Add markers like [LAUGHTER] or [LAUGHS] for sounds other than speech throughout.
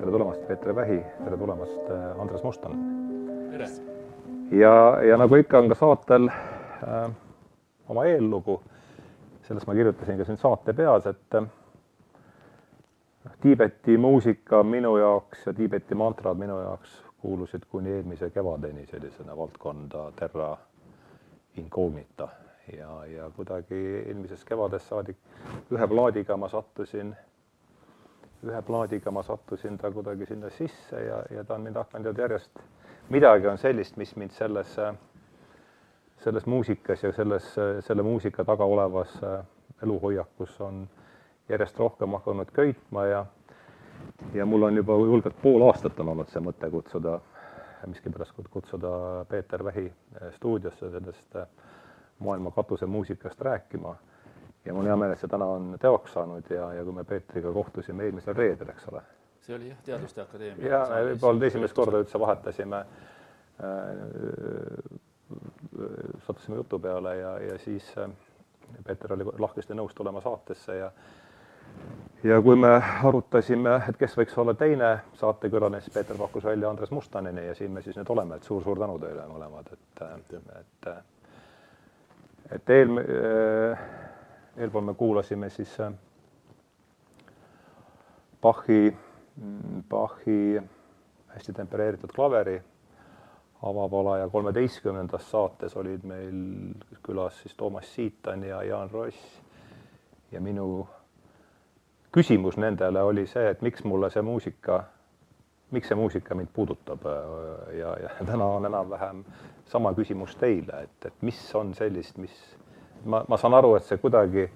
tere tulemast, Peeter Vähi, tere tulemast, äh, Andres Mustan. tere! ja, ja nagu ikka, on ka saatel äh, oma eellugu. sellest ma kirjutasin ka siin saate peas, et äh, Tiibeti muusika minu jaoks ja Tiibeti mantrad minu jaoks kuulusid kuni eelmise kevadeni sellisena valdkonda terra incognita ja, ja kuidagi eelmisest kevadest saadik ühe plaadiga ma sattusin ühe plaadiga ma sattusin ta kuidagi sinna sisse ja, ja ta on mind hakanud järjest, midagi on sellist, mis mind selles, selles muusikas ja selles, selle muusika taga olevas eluhoiakus on järjest rohkem hakanud köitma ja ja mul on juba julgelt pool aastat on olnud see mõte kutsuda, miskipärast kutsuda Peeter Vähi stuudiosse sellest maailma katusemuusikast rääkima ja mul on hea meel, et see täna on teoks saanud ja, ja kui me Peetriga kohtusime eelmisel reedel, eks ole. see oli jah, Teaduste Akadeemia. ja võib-olla esimest korda üldse vahetasime äh,, sattusime jutu peale ja, ja siis äh, Peeter oli lahkesti nõus tulema saatesse ja ja kui me arutasime, et kes võiks olla teine saatekülaline, siis Peeter pakkus välja Andres Mustanini ja siin me siis nüüd oleme, et suur-suur tänu teile mõlemad, et, et et eel- äh,, eelpool me kuulasime siis äh, Bachi, mm, Bachi hästi tempereeritud klaveri avapala ja kolmeteistkümnendas saates olid meil külas siis Toomas Siitan ja Jaan Ross. ja minu küsimus nendele oli see, et miks mulle see muusika, miks see muusika mind puudutab ja, ja täna on enam-vähem sama küsimus teile, et, et mis on sellist, mis ma, ma saan aru, et see kuidagi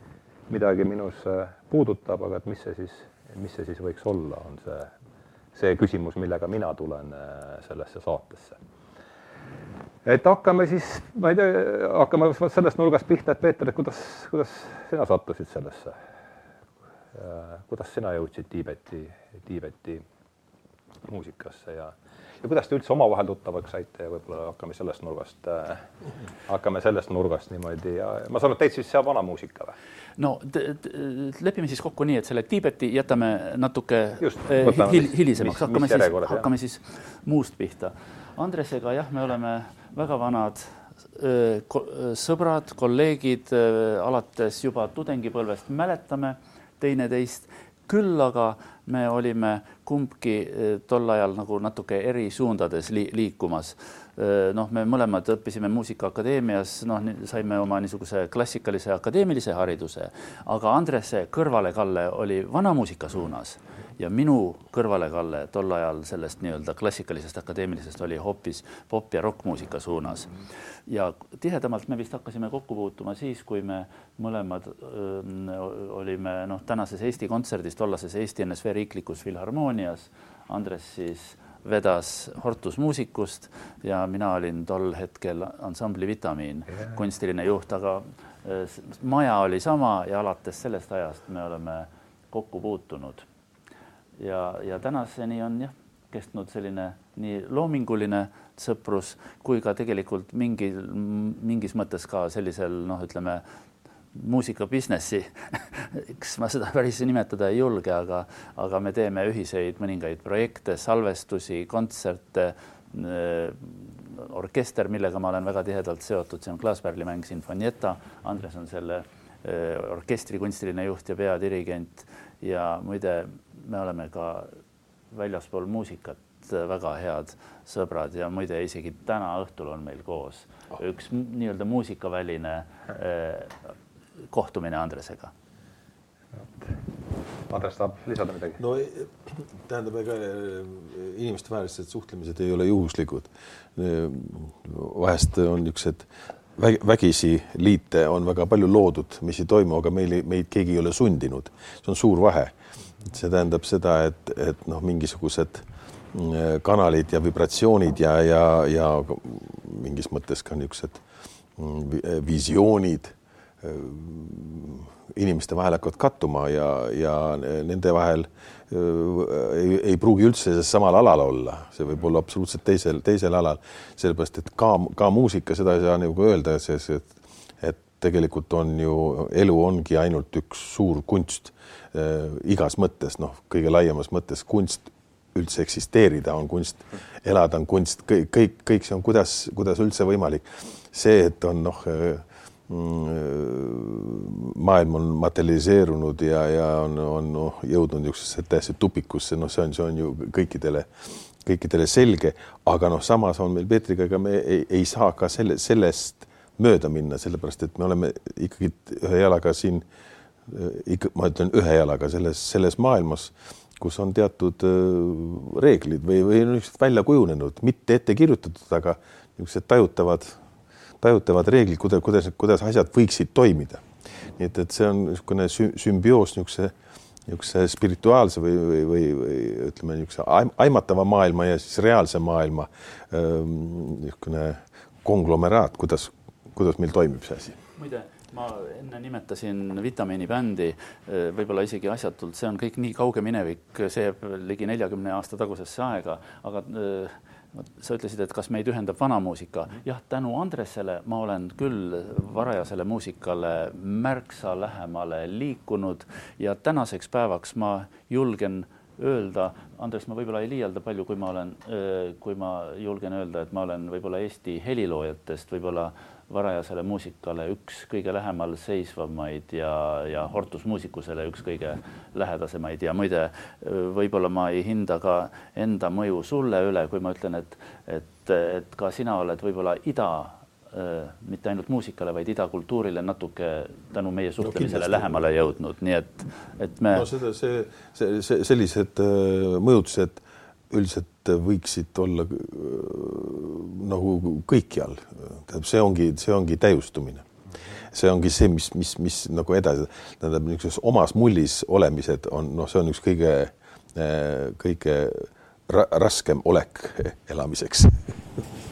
midagi minus äh, puudutab, aga et mis see siis, mis see siis võiks olla, on see, see küsimus, millega mina tulen äh, sellesse saatesse. et hakkame siis, ma ei tea, hakkame sellest nurgast pihta, et Peeter, et kuidas, kuidas sina sattusid sellesse? Äh, kuidas sina jõudsid Tiibeti, Tiibeti muusikasse ja ja kuidas te üldse omavahel tuttavaks saite? Ja võib-olla hakkame sellest nurgast äh,, hakkame sellest nurgast niimoodi. Ja ma saan aru, et teid siis seab vanamuusika või? no lepime siis kokku nii, et selle Tiibeti jätame natuke Just, eh, hil hilisemaks, hakkame siis, hakkame siis muust pihta. Andresega jah, me oleme väga vanad ko sõbrad, kolleegid, alates juba tudengipõlvest mäletame teineteist, küll aga me olime kumbki eh, tol ajal nagu natuke eri suundades li liikumas. Eh, noh, me mõlemad õppisime Muusikaakadeemias, noh, saime oma niisuguse klassikalise akadeemilise hariduse, aga Andrese kõrvalekalle oli vanamuusika suunas ja minu kõrvalekalle tol ajal sellest nii-öelda klassikalisest akadeemilisest oli hoopis pop ja rokkmuusika suunas. ja tihedamalt me vist hakkasime kokku puutuma siis, kui me mõlemad öö, olime noh, tänases Eesti Kontserdis, tollases Eesti NSV Riiklikus Filharmoonias. Andres siis vedas Hortus muusikust ja mina olin tol hetkel ansambli Vitamiin kunstiline juht, aga maja oli sama ja alates sellest ajast me oleme kokku puutunud ja, ja tänaseni on jah, kestnud selline nii loominguline sõprus kui ka tegelikult mingi, mingis mõttes ka sellisel noh, ütleme muusika businessi [LAUGHS] eks ma seda päris nimetada ei julge, aga, aga me teeme ühiseid mõningaid projekte, salvestusi, kontserte orkester, millega ma olen väga tihedalt seotud, see on Klaaspärli mäng Sinfonietta. Andres on selle äh, orkestri kunstiline juht ja peadirigent ja muide me oleme ka väljaspool muusikat väga head sõbrad ja muide isegi täna õhtul on meil koos oh. üks nii-öelda muusikaväline eh, kohtumine Andresega. Andres tahab lisada midagi? no tähendab, ega inimestevahelised suhtlemised ei ole juhuslikud. vahest on niisugused vägisi liite on väga palju loodud, mis ei toimu, aga meil, meid keegi ei ole sundinud. see on suur vahe see tähendab seda, et, et noh, mingisugused mm, kanalid ja vibratsioonid ja, ja, ja mingis mõttes ka niisugused mm, visioonid äh, inimeste vahel hakkavad kattuma ja, ja nende vahel äh, ei, ei pruugi üldse samal alal olla, see võib olla absoluutselt teisel, teisel alal, sellepärast et ka, ka muusika, seda ei saa nagu öelda, sest et, et tegelikult on ju, elu ongi ainult üks suur kunst äh, igas mõttes, noh, kõige laiemas mõttes kunst üldse eksisteerida, on kunst elada, on kunst, kõik, kõik, kõik see on, kuidas, kuidas üldse võimalik. see, et on noh, mm, maailm on materialiseerunud ja, ja on, on noh, jõudnud niisugusesse täiesti tupikusse, noh, see on, see on ju kõikidele kõikidele selge, aga noh, samas on meil Peetriga, ega me ei, ei saa ka selle, sellest mööda minna, sellepärast et me oleme ikkagi ühe jalaga siin, ikka ma ütlen ühe jalaga selles, selles maailmas, kus on teatud reeglid või, või niisugused välja kujunenud, mitte ette kirjutatud, aga niisugused tajutavad, tajutavad reeglid, kuidas, kuidas, kuidas asjad võiksid toimida. nii et, et see on niisugune sümbioos niisuguse niisuguse spirituaalse või, või, või, või ütleme, niisuguse aimatava maailma ja siis reaalse maailma ähm, niisugune konglomeraat, kuidas, kuidas meil toimib see asi? muide, ma enne nimetasin vitamiinibändi, äh, võib-olla isegi asjatult, see on kõik nii kauge minevik, see jääb ligi neljakümne aasta tagusesse aega, aga äh, sa ütlesid, et kas meid ühendab vanamuusika. jah, tänu Andresele ma olen küll varajasele muusikale märksa lähemale liikunud ja tänaseks päevaks ma julgen öelda, Andres, ma võib-olla ei liialda palju, kui ma olen, kui ma julgen öelda, et ma olen võib-olla Eesti heliloojatest võib-olla varajasele muusikale üks kõige lähemal seisvamaid ja, ja hortusmuusikusele üks kõige lähedasemaid. Ja muide, võib-olla ma ei hinda ka enda mõju sulle üle, kui ma ütlen, et, et, et ka sina oled võib-olla ida mitte ainult muusikale, vaid idakultuurile natuke tänu meie suhtlemisele no, lähemale jõudnud, nii et, et me. no seda, see, see, see, sellised mõjutused üldiselt võiksid olla nagu kõikjal. tähendab, see ongi, see ongi täiustumine. see ongi see, mis, mis, mis nagu edasi, tähendab niisuguses omas mullis olemised on noh, see on üks kõige, kõige ra raskem olek [LAUGHS] elamiseks [LAUGHS]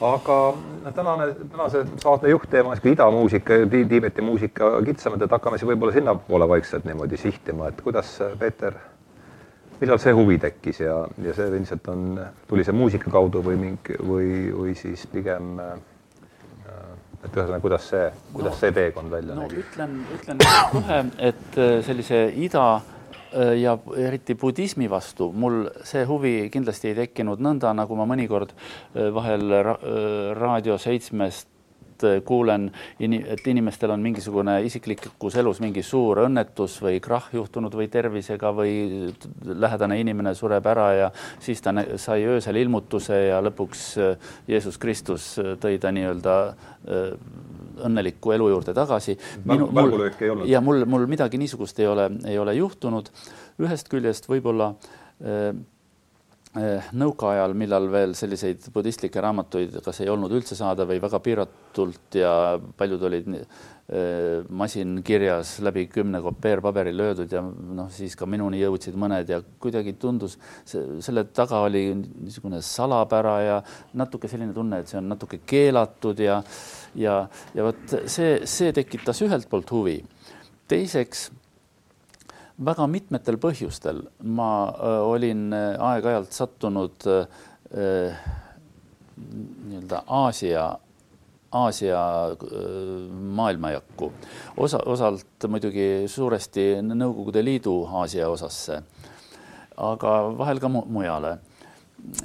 aga tänane, tänase saate juhtteema on idamuusika ja Tiibeti muusika kitsamalt, et hakkame siis võib-olla sinnapoole vaikselt niimoodi sihtima, et kuidas, Peeter millal see huvi tekkis ja, ja see ilmselt on, tuli see muusika kaudu või mingi või, või siis pigem äh, et ühesõnaga, kuidas see, kuidas no, see teekond välja no, nägi? ütlen, ütlen kohe, et äh, sellise ida äh, ja eriti budismi vastu. Mul see huvi kindlasti ei tekkinud nõnda, nagu ma mõnikord vahel ra Raadio seitsmest Äh, kuulen, et inimestel on mingisugune isiklikus elus mingi suur õnnetus või krahh juhtunud või tervisega või lähedane inimene sureb ära ja siis ta sai öösel ilmutuse ja lõpuks äh, Jeesus Kristus äh, tõi ta nii-öelda õnneliku elu juurde tagasi. ja mul, mul midagi niisugust ei ole, ei ole juhtunud. ühest küljest võib-olla Eh, nõukaajal, millal veel selliseid budistlikke raamatuid kas ei olnud üldse saada või väga piiratult ja paljud olid eh, masinkirjas läbi kümne kopeerpaberil löödud ja noh, siis ka minuni jõudsid mõned ja kuidagi tundus, selle taga oli niisugune salapära ja natuke selline tunne, et see on natuke keelatud ja ja, ja vot see, see tekitas ühelt poolt huvi. teiseks väga mitmetel põhjustel ma äh, olin äh, aeg-ajalt sattunud äh, nii-öelda Aasia, Aasia maailmajakku, osa, osalt muidugi suuresti Nõukogude Liidu Aasia osasse, aga vahel ka mujale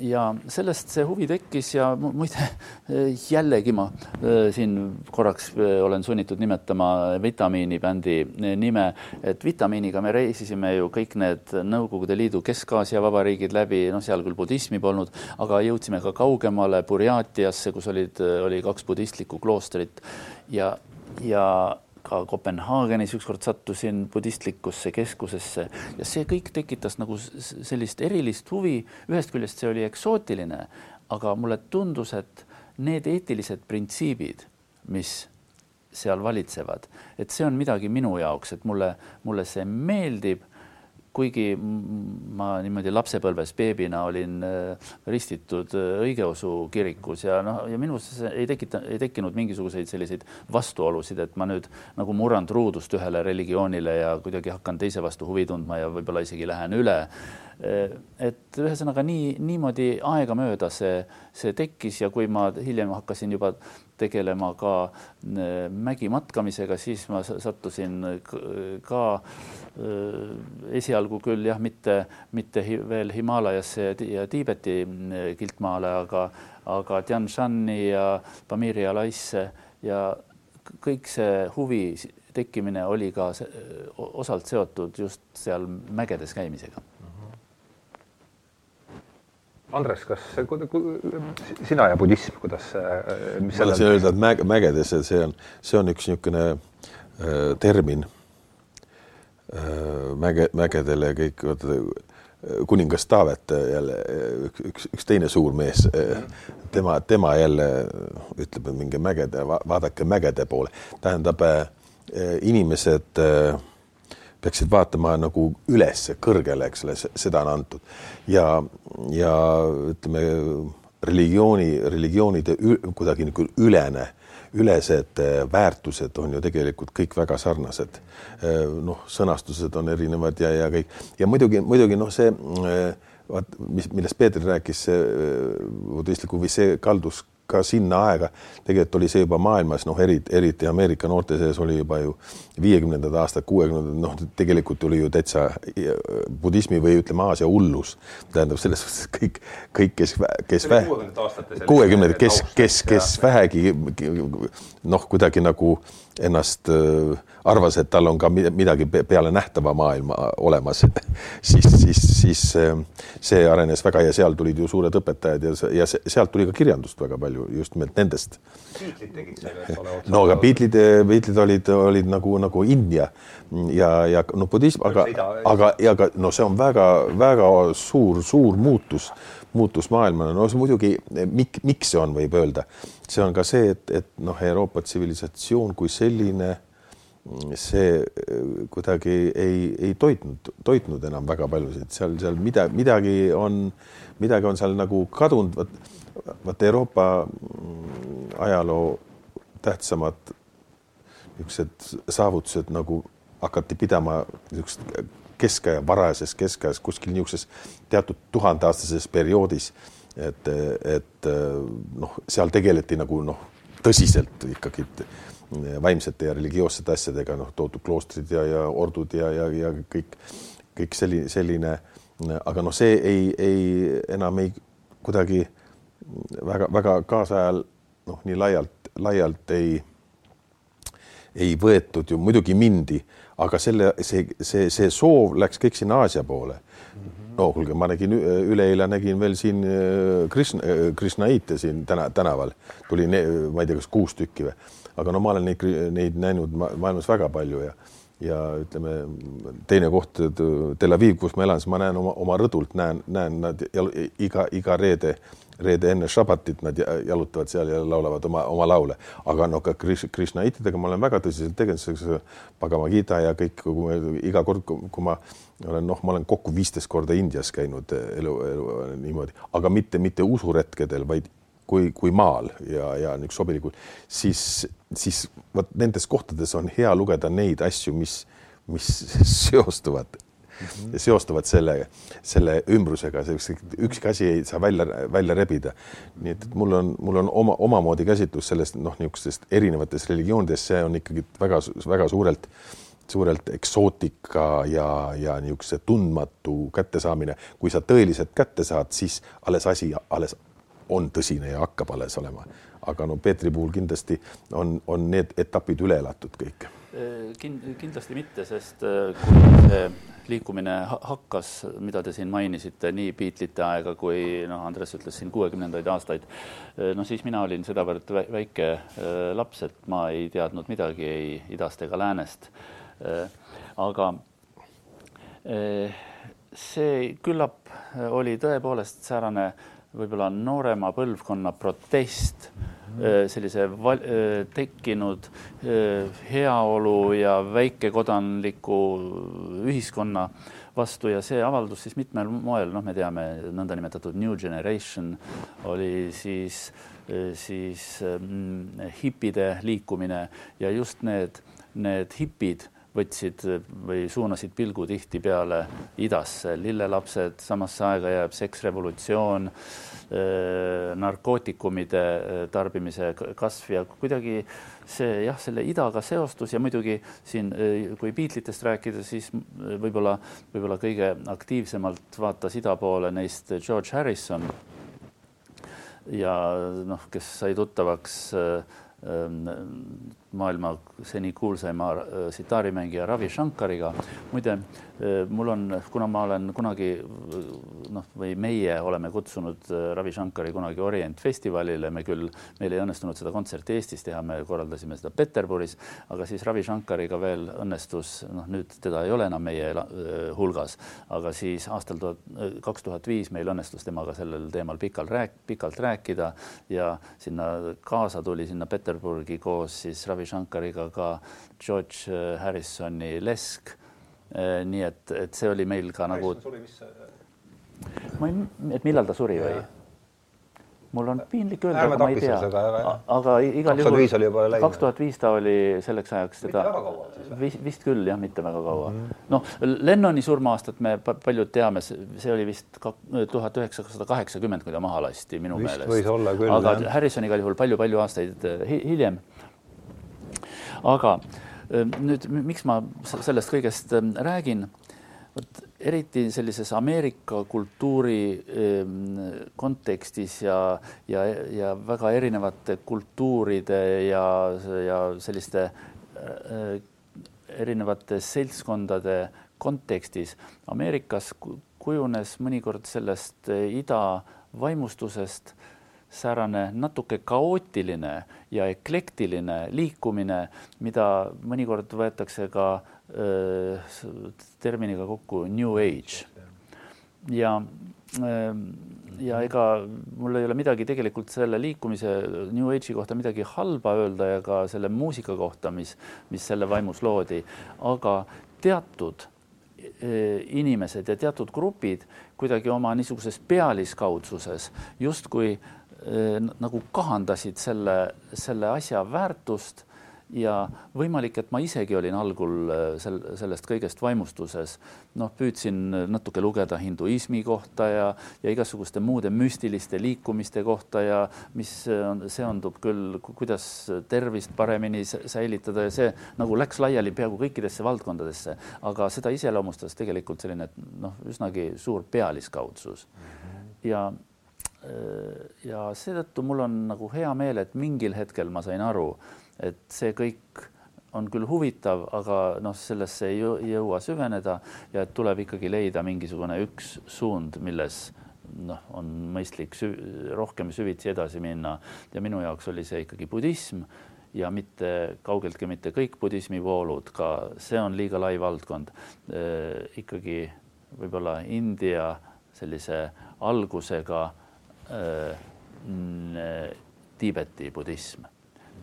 ja sellest see huvi tekkis ja muide [LAUGHS] jällegi ma äh, siin korraks äh, olen sunnitud nimetama Vitamiini bändi äh, nime, et Vitamiiniga me reisisime ju kõik need Nõukogude Liidu Kesk-Aasia vabariigid läbi, noh, seal küll budismi polnud, aga jõudsime ka kaugemale Burjaatiasse, kus olid, oli kaks budistlikku kloostrit. Ja, ja ka Kopenhaagenis ükskord sattusin budistlikusse keskusesse ja see kõik tekitas nagu sellist erilist huvi. ühest küljest see oli eksootiline, aga mulle tundus, et need eetilised printsiibid, mis seal valitsevad, et see on midagi minu jaoks, et mulle, mulle see meeldib kuigi ma niimoodi lapsepõlves beebina olin äh, ristitud äh, õigeusu kirikus ja noh, ja minus ei tekita, ei tekkinud mingisuguseid selliseid vastuolusid, et ma nüüd nagu murran truudust ühele religioonile ja kuidagi hakkan teise vastu huvi tundma ja võib-olla isegi lähen üle. et ühesõnaga nii, niimoodi aegamööda see, see tekkis ja kui ma hiljem hakkasin juba tegelema ka mägimatkamisega, siis ma sattusin ka esialgu küll jah, mitte, mitte veel Himaalajasse ja Tiibeti kiltmaale, aga, aga Tian Shani ja Pamiri alaisse ja kõik see huvi tekkimine oli ka osalt seotud just seal mägedes käimisega. Andres, kas sina ja budism, kuidas, mis ma tahtsin öelda, et mäge, mägedes, see on, see on üks niisugune äh, termin äh, mäge, mägedele kõik, kuningas Taavet jälle üks, üks, üks teine suur mees, tema, tema jälle ütleb, et minge mägede, vaadake mägede poole, tähendab äh, inimesed eh, peaksid vaatama nagu üles kõrgele, eks ole, seda on antud ja, ja ütleme, religiooni, religioonide kuidagi nagu ülene, ülesed eh, väärtused on ju tegelikult kõik väga sarnased. noh, sõnastused on erinevad ja, ja kõik ja muidugi, muidugi noh, see vaat mis, millest Peeter rääkis, see budistlik huvi, see kaldus ka sinna aega, tegelikult oli see juba maailmas noh, eriti, eriti Ameerika noorte sees oli juba ju viiekümnendad aastad, kuuekümnendad, noh, tegelikult oli ju täitsa budismi või ütleme, Aasia hullus. tähendab selles suhtes, kõik, kõik, kes, kes kuuekümnendad, kes, kes, kes vähegi noh, kuidagi nagu ennast arvas, et tal on ka midagi peale nähtava maailma olemas [LAUGHS] siis, siis, siis see arenes väga ja seal tulid ju suured õpetajad ja, ja sealt tuli ka kirjandust väga palju just nimelt nendest. No aga Beatlesid, Beatlesid olid, olid nagu, nagu India ja, ja no budism, aga, aga, ja ka no see on väga-väga suur, suur muutus muutus maailmana, no see muidugi, mik-, miks see on, võib öelda, see on ka see, et, et noh, Euroopa tsivilisatsioon kui selline see äh, kuidagi ei, ei toitnud, toitnud enam väga paljusid, seal, seal mida, midagi on, midagi on seal nagu kadunud, vot, vot Euroopa mm, ajaloo tähtsamad niisugused saavutused nagu hakati pidama niisugust keskaja, varajases keskajas kuskil niisuguses teatud tuhandeaastases perioodis, et, et noh, seal tegeleti nagu noh, tõsiselt ikkagi vaimsete ja religioossete asjadega, noh, toodud kloostrid ja, ja ordud ja, ja, ja kõik, kõik selline, selline, aga noh, see ei, ei enam ei kuidagi väga-väga kaasajal noh, nii laialt, laialt ei, ei võetud ju, muidugi mindi, aga selle, see, see, see soov läks kõik sinna Aasia poole no kuulge, ma nägin üleeile nägin veel siin Krishna, Krishnaite siin täna tänaval tuli, ma ei tea, kas kuus tükki või aga no ma olen neid, neid näinud maailmas väga palju ja ja ütleme, teine koht, Tel Aviv, kus ma elan, siis ma näen oma, oma rõdult näen, näen nad iga, iga reede, reede enne šabatit nad jalutavad seal ja laulavad oma, oma laule. aga noh, ka Krishnaitidega ma olen väga tõsiselt tegelenud, Pagama Gita ja kõik, iga kord, kui ma olen, noh, ma olen kokku viisteist korda Indias käinud elu, elu niimoodi, aga mitte, mitte usuretkedel, vaid kui, kui maal ja, ja niisugune sobilikult, siis, siis vot nendes kohtades on hea lugeda neid asju, mis, mis [LAUGHS] seostuvad mm, -hmm. seostuvad selle, selle ümbrusega, ükski asi ei saa välja, välja rebida. nii et, et mul on, mul on oma, omamoodi käsitlus sellest noh, niisugustest erinevatest religioonidest, see on ikkagi väga-väga suurelt suurelt eksootika ja, ja niisuguse tundmatu kättesaamine. kui sa tõeliselt kätte saad, siis alles asi alles on tõsine ja hakkab alles olema. aga no Peetri puhul kindlasti on, on need etapid üle elatud kõik Kind,. kindlasti mitte, sest kui see liikumine hakkas, mida te siin mainisite, nii Beatlesite aega kui noh, Andres ütles siin kuuekümnendaid aastaid, no siis mina olin sedavõrd väike laps, et ma ei teadnud midagi ei idast ega läänest. Aga see küllap oli tõepoolest säärane võib-olla noorema põlvkonna protest mhm. sellise val, tekkinud heaolu ja väikekodanliku ühiskonna vastu ja see avaldus siis mitmel moel, noh, me teame, nõndanimetatud New Generation oli siis, siis mm, hipide liikumine ja just need, need hipid võtsid või suunasid pilgu tihtipeale idasse, lillelapsed, samasse aega jääb seksrevolutsioon, narkootikumide tarbimise kasv ja kuidagi see jah, selle idaga seostus ja muidugi siin, kui Beatlesitest rääkida, siis võib-olla, võib-olla kõige aktiivsemalt vaatas ida poole neist George Harrison. Ja noh, kes sai tuttavaks äh, maailma seni kuulsaima äh, sitaarimängija Ravi Shankariga. muide, äh, mul on, kuna ma olen kunagi noh, või meie oleme kutsunud äh, Ravi Shankari kunagi Orient festivalile, me küll, meil ei õnnestunud seda kontserti Eestis teha, me korraldasime seda Peterburis, aga siis Ravi Shankariga veel õnnestus, noh, nüüd teda ei ole enam meie hulgas, aga siis aastal tuhat, kaks tuhat viis meil õnnestus temaga sellel teemal pikalt rääk-, pikalt rääkida ja sinna kaasa tuli sinna Peterburgi koos siis Ravi Shankariga ka George äh, Harrisoni lesk. Äh, nii et, et see oli meil ka nagu. ma ei, et millal ta suri või? mul on piinlik öelda, aga ma ei tea, aga igal juhul kaks tuhat viis ta oli selleks ajaks teda, vist, vist küll jah, mitte väga kaua mm -hmm.. noh, Lennoni surma-aastat me paljud teame, see oli vist tuhat üheksasada kaheksakümmend, kui ta maha lasti minu vist meelest. aga jah. Harrison igal juhul palju-palju aastaid äh, hiljem aga nüüd, miks ma sellest kõigest räägin? vot eriti sellises Ameerika kultuuri kontekstis ja, ja, ja väga erinevate kultuuride ja, ja selliste erinevate seltskondade kontekstis Ameerikas kujunes mõnikord sellest ida vaimustusest säärane natuke kaootiline ja eklektiline liikumine, mida mõnikord võetakse ka öö, terminiga kokku New Age. ja, ja ega mul ei ole midagi tegelikult selle liikumise New Age'i kohta midagi halba öelda ja ka selle muusika kohta, mis, mis selle vaimus loodi, aga teatud inimesed ja teatud grupid kuidagi oma niisuguses pealiskaudsuses justkui äh, Äh, nagu kahandasid selle, selle asja väärtust ja võimalik, et ma isegi olin algul äh, sel, sellest kõigest vaimustuses. noh, püüdsin natuke lugeda hinduismi kohta ja, ja igasuguste muude müstiliste liikumiste kohta ja mis on, seondub küll, kuidas tervist paremini säilitada ja see nagu läks laiali peaaegu kõikidesse valdkondadesse, aga seda iseloomustas tegelikult selline noh, üsnagi suur pealiskaudsus. Ja Äh, ja seetõttu mul on nagu hea meel, et mingil hetkel ma sain aru, et see kõik on küll huvitav, aga noh, sellesse ei jõua süveneda ja tuleb ikkagi leida mingisugune üks suund, milles noh, on mõistlik sü rohkem süvitsi edasi minna ja minu jaoks oli see ikkagi budism ja mitte kaugeltki mitte kõik budismi voolud, ka see on liiga lai valdkond e,. ikkagi võib-olla India sellise algusega Äh, Tiibeti budism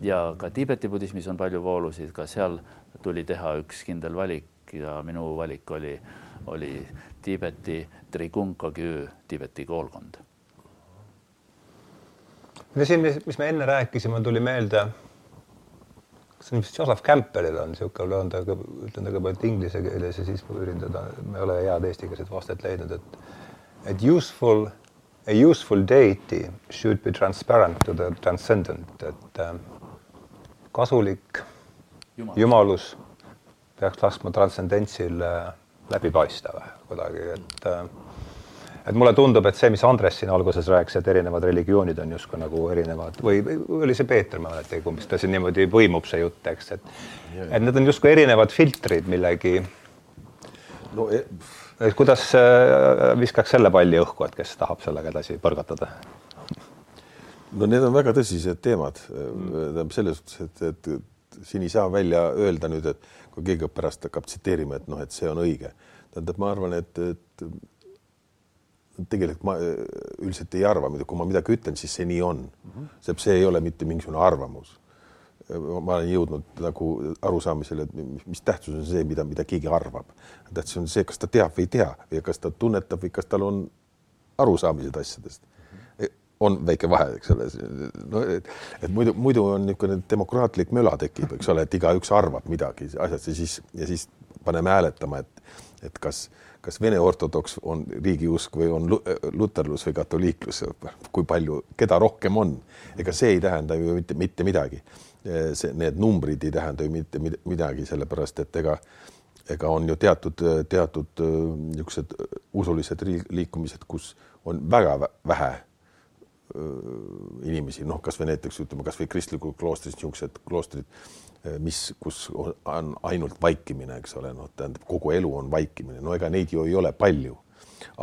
ja ka Tiibeti budismis on palju voolusid, ka seal tuli teha üks kindel valik ja minu valik oli, oli Tiibeti Trikungkagü Tiibeti koolkond. no siin, mis me enne rääkisime, tuli meelde, kas see on vist Joseph Campbellil on niisugune, loen ta, ütlen kõigepealt inglise keeles ja siis ma üritan ma ei ole head eestikeelset vastet leidnud, et et useful a useful deity should be transparent to the transcendent, et äh, kasulik Jumal. jumalus peaks laskma transcendentsil äh, läbi paista või kuidagi, et äh, et mulle tundub, et see, mis Andres siin alguses rääkis, et erinevad religioonid on justkui nagu erinevad või, või oli see Peeter, ma ei mäleta, kumb ta siin niimoodi võimub, see jutt, eks, et et need on justkui erinevad filtrid millegi no, e kuidas äh, viskaks selle palli õhku, et kes tahab sellega edasi põrgatada? no need on väga tõsised teemad mm.. selles suhtes, et, et siin ei saa välja öelda nüüd, et kui keegi pärast hakkab tsiteerima, et noh, et see on õige. tähendab, ma arvan, et, et tegelikult ma üldiselt ei arva, kui ma midagi ütlen, siis see nii on mm. -hmm. see ei ole mitte mingisugune arvamus ma olen jõudnud nagu arusaamisele, et mis tähtsus on see, mida, mida keegi arvab. tähtis on see, kas ta teab või ei tea või kas ta tunnetab või kas tal on arusaamised asjadest. on väike vahe, eks ole. no et, et muidu, muidu on niisugune demokraatlik möla tekib, eks ole, et igaüks arvab midagi asjast ja siis, ja siis paneme hääletama, et, et kas, kas Vene ortodoks on riigiusk või on luterlus või katoliiklus, kui palju, keda rohkem on, ega see ei tähenda ju mitte, mitte midagi. See, need numbrid ei tähenda ju mitte midagi, sellepärast et ega ega on ju teatud, teatud niisugused usulised liikumised, kus on väga vähe inimesi, noh, kasvõi näiteks ütleme, kasvõi kristlikud kloostrid, niisugused kloostrid, mis, kus on ainult vaikimine, eks ole, noh, tähendab, kogu elu on vaikimine, no ega neid ju ei ole palju,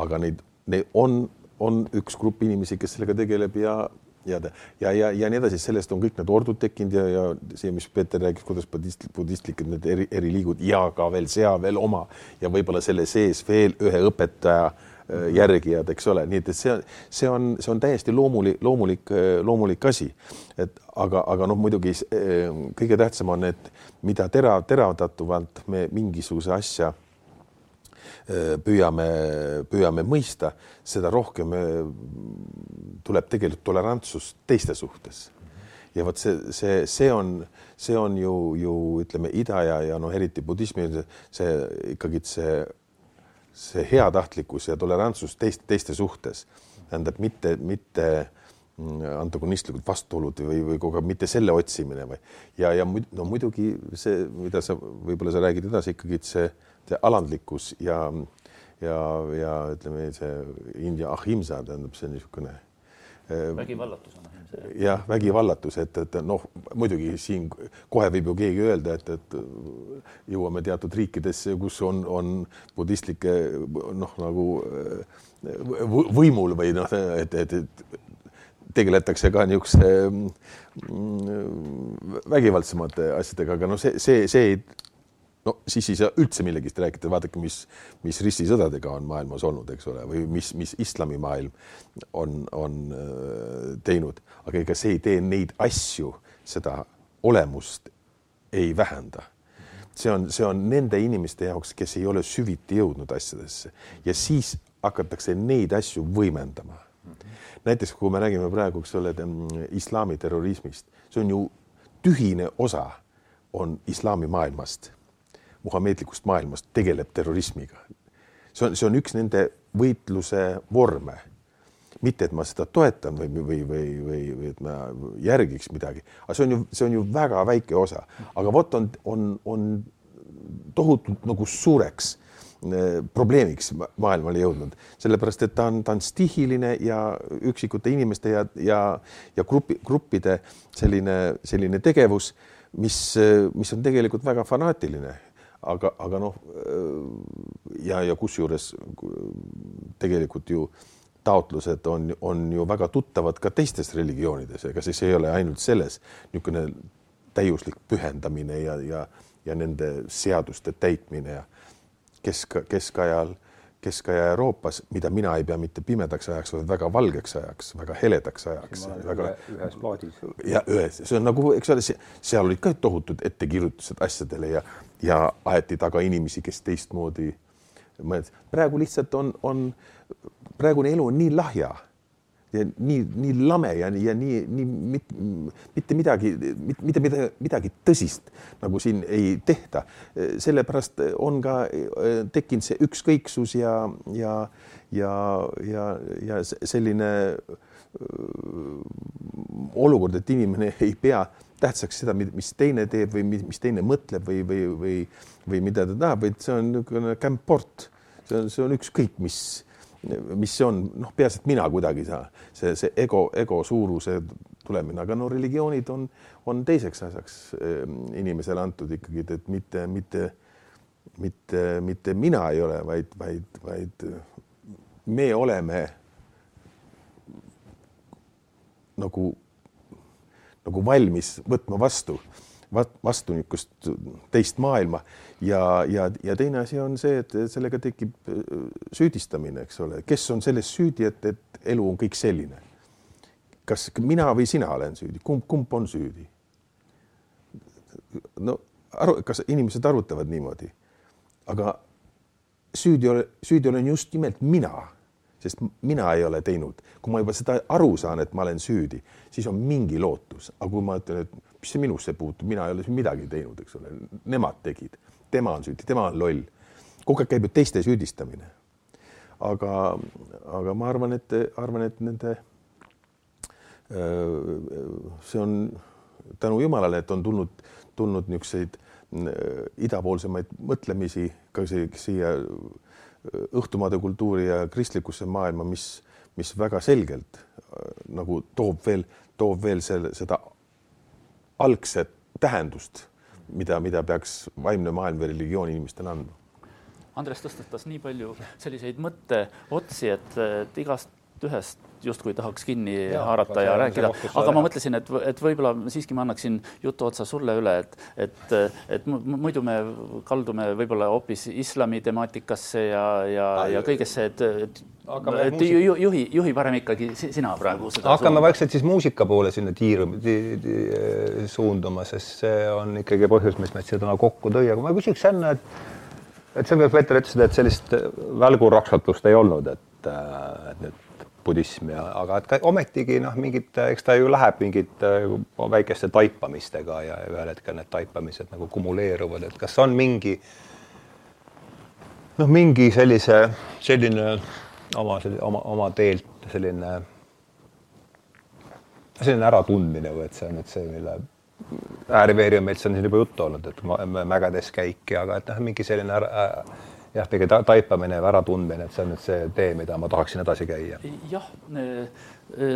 aga neid, neid on, on üks grupp inimesi, kes sellega tegeleb ja ja, ja, ja, ja nii edasi, sellest on kõik need ordud tekkinud ja, ja see, mis Peeter rääkis, kuidas budist, budistlikud need eri, eriliigud ja ka veel sea veel oma ja võib-olla selle sees veel ühe õpetaja Äh, järgijad, eks ole, nii et, et see, see on, see on täiesti loomulik, loomulik, äh, loomulik asi. et aga, aga noh, muidugi äh, kõige tähtsam on, et mida tera, teravdatuvalt me mingisuguse asja püüame, püüame mõista, seda rohkem tuleb tegelikult tolerantsust teiste suhtes. ja vot see, see, see on, see on ju, ju ütleme, ida ja, ja noh, eriti budismi see ikkagi see see heatahtlikkus ja tolerantsus teist, teiste suhtes tähendab mitte, mitte mm, antagonistlikud vastuolud või, või kogu aeg mitte selle otsimine või ja, ja no muidugi see, mida sa võib-olla sa räägid edasi ikkagi, et see, see alandlikkus ja ja, ja ütleme, see India ahimsa tähendab see niisugune vägivallatus on jah, vägivallatus, et, et noh, muidugi siin kohe võib ju keegi öelda, et, et jõuame teatud riikidesse, kus on, on budistlike noh, nagu võimul või noh, et, et, et tegeletakse ka niisuguse mm, vägivaldsemate asjadega, aga noh, see, see, see ei no siis ei saa üldse millegist rääkida, vaadake, mis, mis ristisõdadega on maailmas olnud, eks ole, või mis, mis islamimaailm on, on äh, teinud, aga ega see ei tee neid asju, seda olemust ei vähenda. see on, see on nende inimeste jaoks, kes ei ole süviti jõudnud asjadesse ja siis hakatakse neid asju võimendama. näiteks kui me räägime praegu, eks ole, islami terrorismist, see on ju tühine osa on islamimaailmast muhameedlikust maailmast tegeleb terrorismiga. see on, see on üks nende võitluse vorme. mitte, et ma seda toetan või, või, või, või, või et ma järgiks midagi, aga see on ju, see on ju väga väike osa, aga vot on, on, on tohutult nagu suureks eh, probleemiks maailmale jõudnud, sellepärast et ta on, ta on stihiline ja üksikute inimeste ja, ja, ja grupi, gruppide selline, selline tegevus, mis, mis on tegelikult väga fanaatiline aga, aga noh, ja, ja kusjuures tegelikult ju taotlused on, on ju väga tuttavad ka teistes religioonides, ega siis ei ole ainult selles niisugune täiuslik pühendamine ja, ja, ja nende seaduste täitmine ja kesk, keskajal keskaja Euroopas, mida mina ei pea mitte pimedaks ajaks, vaid väga valgeks ajaks, väga heledaks ajaks. Väga... ühes plaadis. ja ühes, see on nagu, eks ole, seal olid ka tohutud ettekirjutused asjadele ja, ja aeti taga inimesi, kes teistmoodi mõeldes. praegu lihtsalt on, on, praegune elu on nii lahja ja nii, nii lame ja, ja nii, nii mit, mitte midagi, mitte midagi, midagi tõsist nagu siin ei tehta. sellepärast on ka tekkinud see ükskõiksus ja, ja, ja, ja, ja selline olukord, et inimene ei pea tähtsaks seda, mis teine teeb või mis teine mõtleb või, või, või, või mida ta tahab, vaid see on niisugune kämport, see on, see on ükskõik, mis mis see on, noh, peaasi, et mina kuidagi saa, see, see ego, ego suuruse tulemine, aga no religioonid on, on teiseks asjaks ehm, inimesele antud ikkagi, et mitte, mitte, mitte, mitte mina ei ole, vaid, vaid, vaid me oleme nagu, nagu valmis võtma vastu vastu niisugust teist maailma ja, ja, ja teine asi on see, et sellega tekib äh, süüdistamine, eks ole, kes on selles süüdi, et, et elu on kõik selline. kas mina või sina olen süüdi, kumb, kumb on süüdi? no aru, kas inimesed arutavad niimoodi? aga süüdi süüdi olen just nimelt mina, sest mina ei ole teinud. kui ma juba seda aru saan, et ma olen süüdi, siis on mingi lootus, aga kui ma ütlen, et mis see minusse puutub, mina ei ole siin midagi teinud, eks ole, nemad tegid, tema on süüdi, tema on loll. kogu aeg käib ju teiste süüdistamine. aga, aga ma arvan, et arvan, et nende see on tänu jumalale, et on tulnud, tulnud niisuguseid idapoolsemaid mõtlemisi ka siia õhtumaade kultuuri ja kristlikusse maailma, mis, mis väga selgelt nagu toob veel, toob veel selle, seda algset tähendust, mida, mida peaks vaimne maailm või religioon inimestele andma. Andres tõstatas nii palju selliseid mõtteotsi, et, igast ühest justkui tahaks kinni ja, haarata ja rääkida, aga ma mõtlesin, et, et võib-olla siiski ma annaksin jutu otsa sulle üle, et, et, et muidu me kaldume võib-olla hoopis islami temaatikasse ja, ja, ja kõigesse, et, et Hakkame et muusika... juhi, juhi parem ikkagi sina praegu seda. hakkame vaikselt siis muusika poole sinna tiiruma ti,, ti, suunduma, sest see on ikkagi põhjus, mis meid siia täna kokku tõi, aga ma küsiks enne, et et sa, Peeter, ütlesid, et sellist välguraksatust ei olnud, et, et nüüd budism ja, aga et ka ometigi noh, mingid, eks ta ju läheb mingite äh, väikeste taipamistega ja ühel hetkel need taipamised nagu kumuleeruvad, et kas on mingi noh, mingi sellise, selline oma, oma, oma teelt selline, selline äratundmine või et see on nüüd see, mille ääriveeri on meil siin juba juttu olnud, et mägedes käik ja aga et noh, mingi selline ära, äh, jah, pigem taipamine ja äratundmine, et see on nüüd see tee, mida ma tahaksin edasi käia. jah,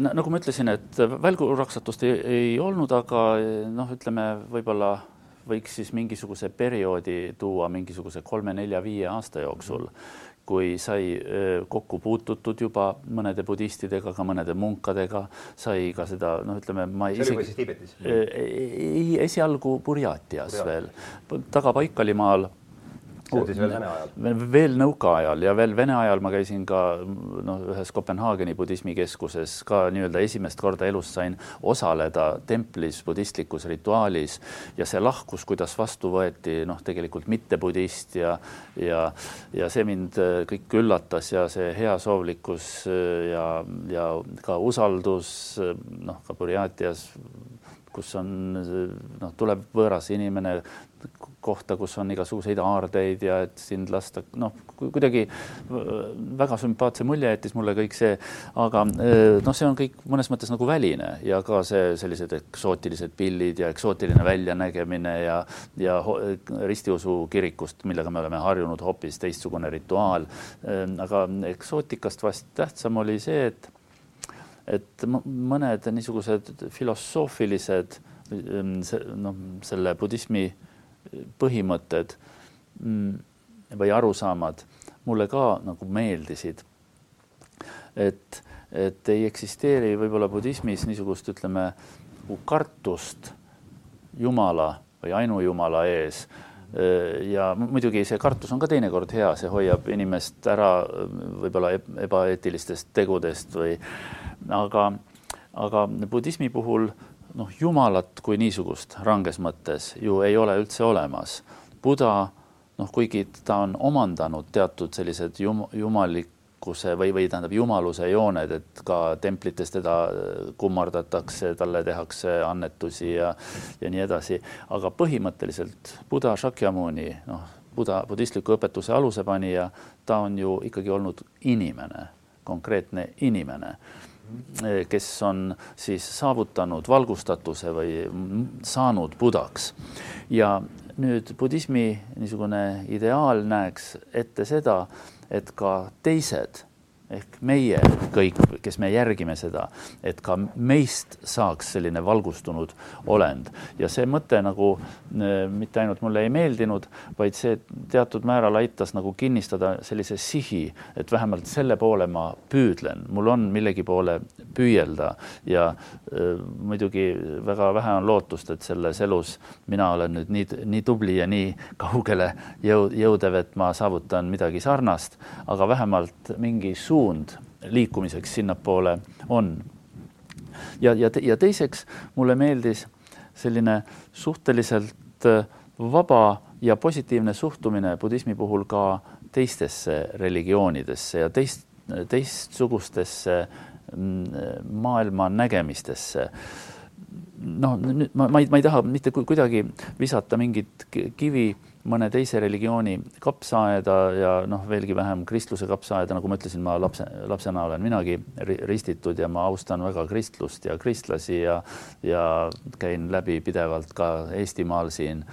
nagu ma ütlesin, et välguraksatust ei, ei olnud, aga noh, ütleme võib-olla võiks siis mingisuguse perioodi tuua mingisuguse kolme-nelja-viie aasta jooksul, kui sai kokku puututud juba mõnede budistidega, ka mõnede munkadega, sai ka seda, noh, ütleme, ma ei. see oli siis Tiibetis? ei, esialgu Burjatias veel, taga Baikalimaal see on siis veel Vene ajal? veel nõukaajal ja veel Vene ajal ma käisin ka noh, ühes Kopenhaageni budismikeskuses ka nii-öelda esimest korda elus sain osaleda templis budistlikus rituaalis ja see lahkus, kuidas vastu võeti noh, tegelikult mitte budist ja ja, ja see mind äh, kõik üllatas ja see heasoovlikkus äh, ja, ja ka usaldus äh, noh, ka Burjatias kus on noh, tuleb võõras inimene kohta, kus on igasuguseid aardeid ja et sind lasta, noh, kuidagi väga sümpaatse mulje jättis mulle kõik see, aga noh, see on kõik mõnes mõttes nagu väline ja ka see sellised eksootilised pillid ja eksootiline väljanägemine ja, ja ristiusu kirikust, millega me oleme harjunud, hoopis teistsugune rituaal. aga eksootikast vast tähtsam oli see, et et mõned niisugused filosoofilised noh, selle budismi põhimõtted mm, või arusaamad mulle ka nagu meeldisid. et, et ei eksisteeri võib-olla budismis niisugust, ütleme, nagu kartust Jumala või ainujumala ees ja muidugi see kartus on ka teinekord hea, see hoiab inimest ära võib-olla ebaeetilistest tegudest või aga, aga budismi puhul noh, jumalat kui niisugust ranges mõttes ju ei ole üldse olemas. Buda noh, kuigi ta on omandanud teatud sellised jum, jumalikkuse või, või tähendab jumaluse jooned, et ka templites teda kummardatakse, talle tehakse annetusi ja, ja nii edasi, aga põhimõtteliselt Buda Shakyamuni, noh, Buda budistliku õpetuse alusepanija, ta on ju ikkagi olnud inimene, konkreetne inimene kes on siis saavutanud valgustatuse või saanud budaks. ja nüüd budismi niisugune ideaal näeks ette seda, et ka teised ehk meie kõik, kes me järgime seda, et ka meist saaks selline valgustunud olend. Ja see mõte nagu äh, mitte ainult mulle ei meeldinud, vaid see teatud määral aitas nagu kinnistada sellise sihi, et vähemalt selle poole ma püüdlen, mul on millegi poole püüelda ja äh, muidugi väga vähe on lootust, et selles elus mina olen nüüd nii, nii tubli ja nii kaugele jõu, jõudev, et ma saavutan midagi sarnast, aga vähemalt mingi suur suund liikumiseks sinnapoole on. ja, ja, ja teiseks mulle meeldis selline suhteliselt äh, vaba ja positiivne suhtumine budismi puhul ka teistesse religioonidesse ja teist, teistsugustesse mm, maailma nägemistesse noh, nüüd ma, ma ei, ma ei taha mitte kuidagi visata mingit kivi mõne teise religiooni kapsaaeda ja noh, veelgi vähem kristluse kapsaaeda, nagu ma ütlesin, ma lapse, lapsena olen minagi ristitud ja ma austan väga kristlust ja kristlasi ja ja käin läbi pidevalt ka Eestimaal siin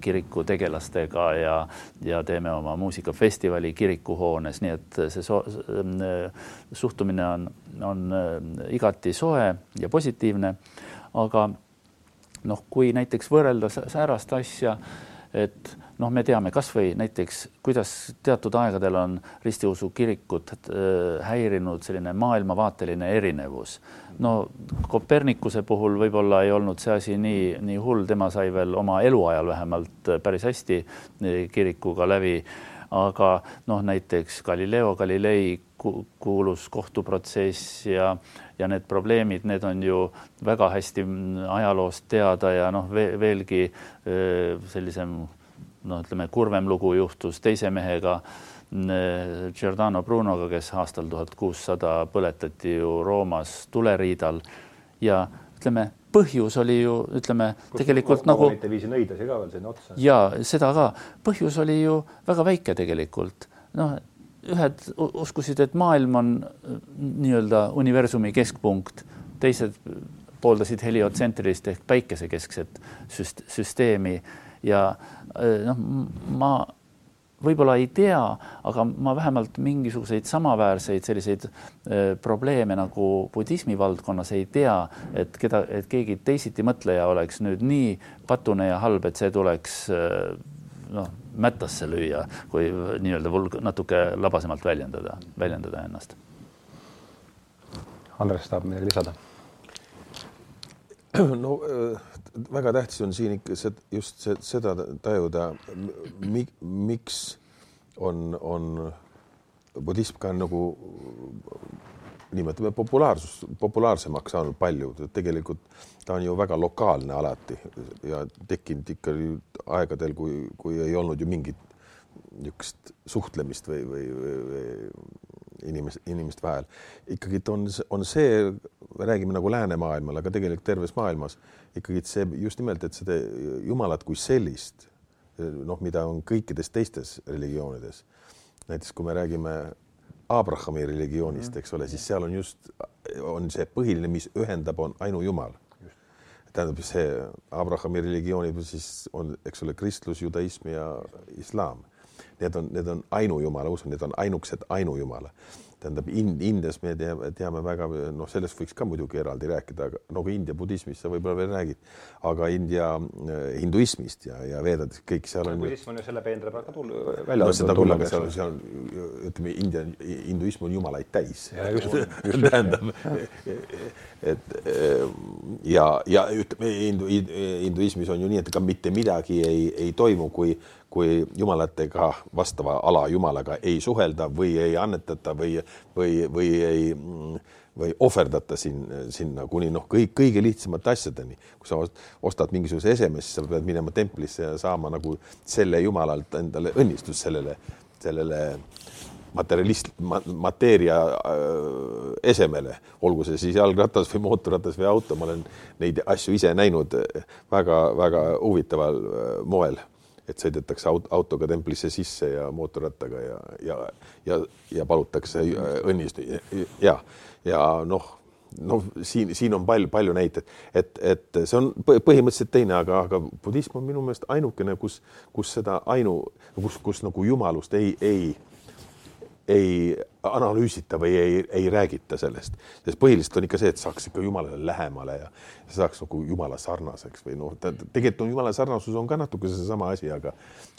kiriku tegelastega ja, ja teeme oma muusikafestivali kirikuhoones, nii et see so, suhtumine on, on igati soe ja positiivne. Aga noh, kui näiteks võrrelda säärast asja, et noh, me teame kasvõi näiteks, kuidas teatud aegadel on ristiusu kirikut äh, häirinud selline maailmavaateline erinevus. no Kopernikuse puhul võib-olla ei olnud see asi nii, nii hull, tema sai veel oma eluajal vähemalt päris hästi äh, kirikuga läbi aga noh, näiteks Galileo Galilei kuulus kohtuprotsess ja, ja need probleemid, need on ju väga hästi ajaloost teada ja noh, veelgi sellisem noh, ütleme kurvem lugu juhtus teise mehega, Giordano Brunoga, kes aastal tuhat kuussada põletati ju Roomas tuleriidal ja ütleme põhjus oli ju ütleme Kus tegelikult nagu. viisi nõidasi ka veel sinna otsa. ja seda ka, põhjus oli ju väga väike tegelikult, noh, ühed uskusid, et maailm on nii-öelda universumi keskpunkt, teised pooldasid heliotsentrilist ehk päikesekeskset süst süsteemi. Ja noh, ma võib-olla ei tea, aga ma vähemalt mingisuguseid samaväärseid selliseid äh, probleeme nagu budismi valdkonnas ei tea, et keda, et keegi teisitimõtleja oleks nüüd nii patune ja halb, et see tuleks äh, noh, mättasse lüüa, kui nii-öelda vulg-, natuke labasemalt väljendada, väljendada ennast. Andres tahab midagi lisada? no väga tähtis on siin ikka see, just see, seda tajuda mi,, miks on, on budism ka nagu nimetame populaarsus, populaarsemaks saanud palju, tegelikult ta on ju väga lokaalne alati ja tekkinud ikka aegadel, kui, kui ei olnud ju mingit niisugust suhtlemist või, või, või, või inimest, inimeste vahel. ikkagi on, on see, me räägime nagu läänemaailmal, aga tegelikult terves maailmas ikkagi see just nimelt, et seda Jumalat kui sellist, noh, mida on kõikides teistes religioonides. näiteks kui me räägime Abrahami religioonist, mhm. eks ole, siis seal on just, on see põhiline, mis ühendab, on ainujumal. tähendab, see Abrahami religiooni siis on, eks ole, kristlus, judaism ja islaam. Need on, need on ainujumala usk, need on ainukesed ainujumala tähendab in, Indias me teame, teame väga, noh, sellest võiks ka muidugi eraldi rääkida, aga nagu India budismist sa võib-olla veel räägid, aga India äh, hinduismist ja, ja veedad, kõik seal on. budism on ju selle peenra pealt ka tulnud, välja no, seda küll, aga seal, seal ütleme, India hinduism on jumalaid täis. [LAUGHS] tähendab, et ja, ja ütleme, hindu, hinduismis on ju nii, et ega mitte midagi ei, ei toimu, kui kui jumalatega vastava ala jumalaga ei suhelda või ei annetata või, või, või ei või ohverdata siin, sinna kuni noh, kõik kõige lihtsamate asjadeni. kui sa ostad mingisuguse eseme, siis sa pead minema templisse ja saama nagu selle jumalalt endale õnnistust sellele, sellele materjalist, mateeria äh, esemele, olgu see siis jalgratas või mootorratas või auto, ma olen neid asju ise näinud väga-väga huvitaval äh, moel et sõidetakse aut autoga templisse sisse ja mootorrattaga ja, ja, ja, ja palutakse äh, õnnist ja, ja noh, noh, siin, siin on palju, palju näiteid, et, et see on põhimõtteliselt teine, aga, aga budism on minu meelest ainukene, kus, kus seda ainu, kus, kus nagu jumalust ei, ei ei analüüsita või ei, ei räägita sellest, sest põhiliselt on ikka see, et saaks ikka Jumalale lähemale ja saaks nagu Jumala sarnaseks või noh, tegelikult on Jumala sarnasus on ka natuke seesama asi, aga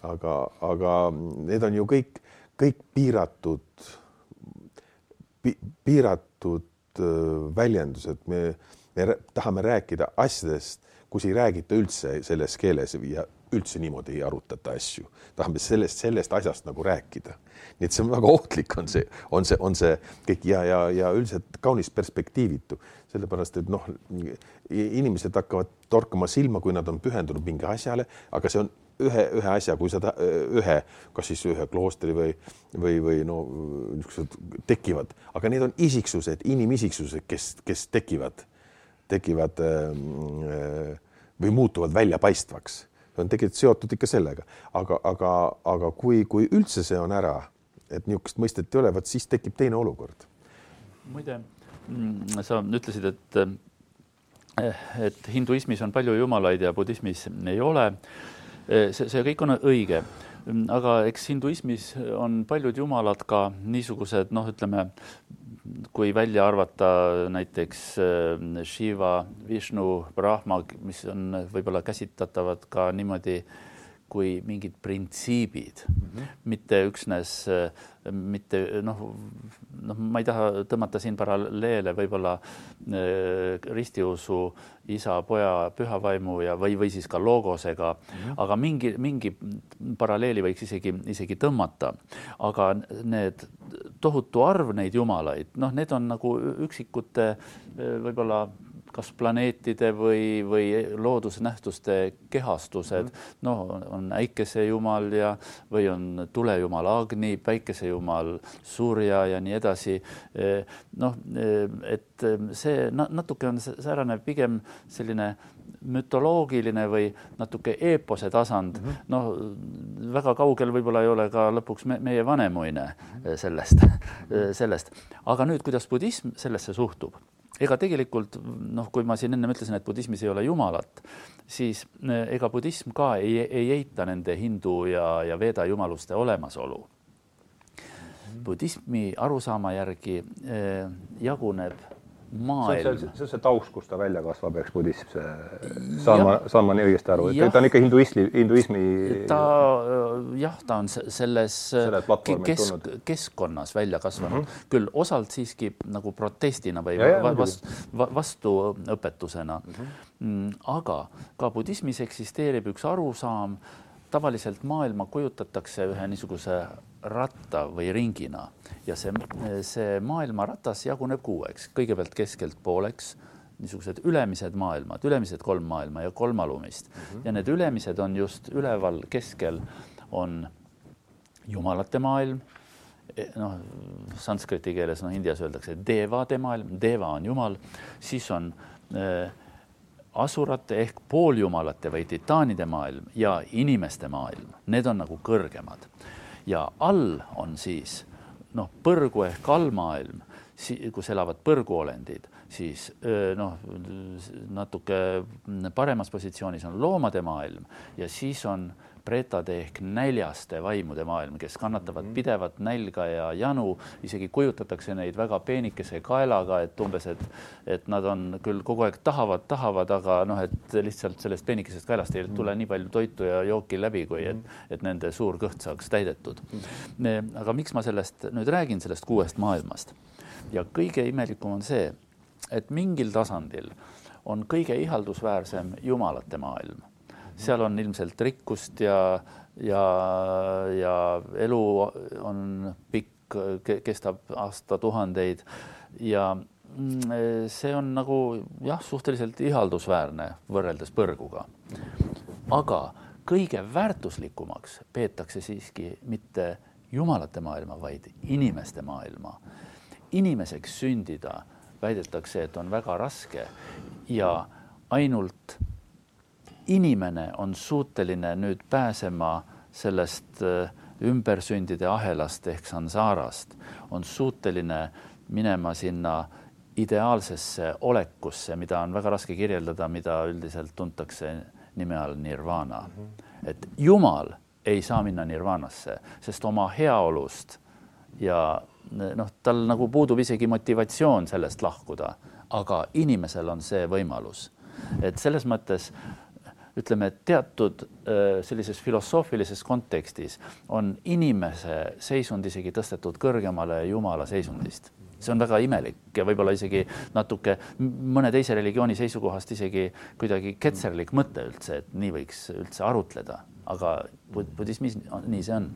aga, aga need on ju kõik, kõik piiratud pi,, piiratud väljendused, me, me tahame rääkida asjadest, kus ei räägita üldse selles keeles ja üldse niimoodi ei arutata asju, tahame sellest, sellest asjast nagu rääkida. nii et see on väga ohtlik, on see, on see, on see kõik ja, ja, ja üldiselt kaunis perspektiivitu, sellepärast et noh, inimesed hakkavad torkama silma, kui nad on pühendunud mingi asjale, aga see on ühe, ühe asja, kui sa ta, ühe, kas siis ühe kloostri või, või, või no niisugused tekivad, aga need on isiksused, inimisiksused, kes, kes tekivad, tekivad äh, või muutuvad väljapaistvaks on tegelikult seotud ikka sellega, aga, aga, aga kui, kui üldse see on ära, et niisugust mõistet ei ole, vot siis tekib teine olukord. muide, mm, sa ütlesid, et et hinduismis on palju jumalaid ja budismis ei ole. see, see kõik on õige, aga eks hinduismis on paljud jumalad ka niisugused noh, ütleme kui välja arvata näiteks äh, Shiva, Vishnu, Brahma, mis on võib-olla käsitletavad ka niimoodi kui mingid printsiibid mm, -hmm. mitte üksnes, mitte noh, noh, ma ei taha tõmmata siin paralleele võib-olla äh, ristiusu isa, poja, püha vaimu ja, või, või siis ka logosega mm, -hmm. aga mingi, mingi paralleeli võiks isegi, isegi tõmmata. aga need tohutu arv neid jumalaid, noh, need on nagu üksikute võib-olla kas planeetide või, või loodusnähtuste kehastused mm. -hmm. noh, on äikesejumal ja, või on tulejumal Agni, päikesejumal Surja ja nii edasi. noh, et see natuke on säärane pigem selline mütoloogiline või natuke eepose tasand mm, -hmm. noh, väga kaugel võib-olla ei ole ka lõpuks me, meie vanemuine sellest, sellest, aga nüüd, kuidas budism sellesse suhtub ega tegelikult noh, kui ma siin ennem ütlesin, et budismis ei ole jumalat, siis eh, ega budism ka ei, ei eita nende hindu ja, ja veeda jumaluste olemasolu. budismi arusaama järgi eh, jaguneb maailm. see on see taust, kust ta välja kasvab, eks budism, see, saan ma, saan ma nii õigesti aru, et ta on ikka hinduismi, hinduismi. ta jah, ta on selles kesk, keskkonnas välja kasvanud mm, -hmm. küll osalt siiski nagu protestina või ja, ja, vastu, vastuõpetusena mhm. mm. -hmm. aga ka budismis eksisteerib üks arusaam, tavaliselt maailma kujutatakse ühe niisuguse ratta või ringina. Ja see, see maailmaratas jaguneb kuueks, kõigepealt keskelt pooleks niisugused ülemised maailmad, ülemised kolm maailma ja kolm alumist. Mm -hmm. ja need ülemised on just üleval keskel on jumalate maailm. E, noh, sanskriti keeles, noh, indias öeldakse devade maailm, deva on jumal, siis on äh, asurate ehk pooljumalate või titaanide maailm ja inimeste maailm, need on nagu kõrgemad ja all on siis noh, põrgu ehk allmaailm, kus elavad põrguolendid, siis noh, natuke paremas positsioonis on loomade maailm ja siis on pretade ehk näljaste vaimude maailm, kes kannatavad mhm. pidevat nälga ja janu, isegi kujutatakse neid väga peenikese kaelaga, et umbes, et, et nad on küll kogu aeg tahavad, tahavad, aga noh, et lihtsalt sellest peenikesest kaelast ei tule mhm. nii palju toitu ja jooki läbi, kui et, mhm. et nende suur kõht saaks täidetud. aga miks ma sellest nüüd räägin, sellest kuuest maailmast ja kõige imelikum on see, et mingil tasandil on kõige ihaldusväärsem jumalate maailm seal on ilmselt rikkust ja, ja, ja elu on pikk, kestab aastatuhandeid ja mm, see on nagu jah, suhteliselt ihaldusväärne võrreldes põrguga. aga kõige väärtuslikumaks peetakse siiski mitte jumalate maailma, vaid inimeste maailma. inimeseks sündida väidetakse, et on väga raske ja ainult inimene on suuteline nüüd pääsema sellest äh, ümbersündide ahelast ehk sansarast, on suuteline minema sinna ideaalsesse olekusse, mida on väga raske kirjeldada, mida üldiselt tuntakse nime all nirvana. -hmm. et Jumal ei saa minna nirvanasse, sest oma heaolust ja noh, tal nagu puudub isegi motivatsioon sellest lahkuda, aga inimesel on see võimalus. et selles mõttes ütleme, teatud äh, sellises filosoofilises kontekstis on inimese seisund isegi tõstetud kõrgemale Jumala seisundist. see on väga imelik ja võib-olla isegi natuke mõne teise religiooni seisukohast isegi kuidagi ketserlik mõte üldse, et nii võiks üldse arutleda, aga budismis nii see on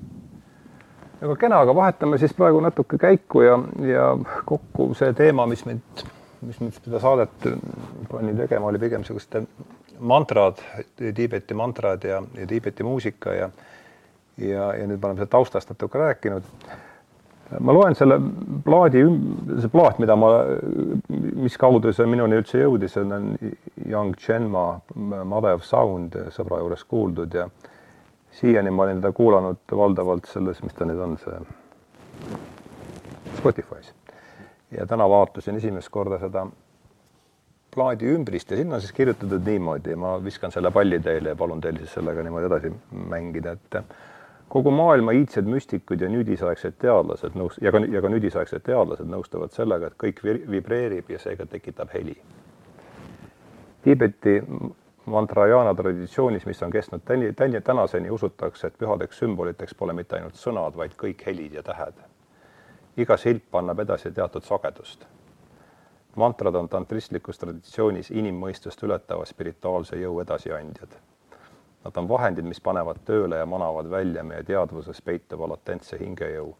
väga kena, aga vahetame siis praegu natuke käiku ja, ja kokku see teema, mis meid, mis mind seda saadet pani tegema, oli pigem sellised mantrad, Tiibeti mantrad ja, ja Tiibeti muusika ja ja, ja nüüd me oleme taustast natuke rääkinud ma loen selle plaadi, see plaat, mida ma, mis kaudu see minuni üldse jõudis, see on Young Chenma Mother of Sound sõbra juures kuuldud ja siiani ma olin teda kuulanud valdavalt selles, mis ta nüüd on, see Spotify's. ja täna vaatasin esimest korda seda plaadi ümbrist ja sinna siis kirjutatud niimoodi, ma viskan selle palli teile ja palun teil siis sellega niimoodi edasi mängida, et kogu maailma iidsed müstikud ja nüüdisaegsed teadlased nõus- ja ka, ja ka nüüdisaegsed teadlased nõustuvad sellega, et kõik vibreerib ja seega tekitab heli. Tiibeti mantrajana traditsioonis, mis on kestnud täni, täni, tänaseni, usutakse, et pühadeks sümboliteks pole mitte ainult sõnad, vaid kõik helid ja tähed. iga silp annab edasi teatud sagedust. Mantrad on tantristlikus traditsioonis inimmõistust ületava spirituaalse jõu edasiandjad. Nad on vahendid, mis panevad tööle ja manavad välja meie teadvuses peituva latentse hingejõu,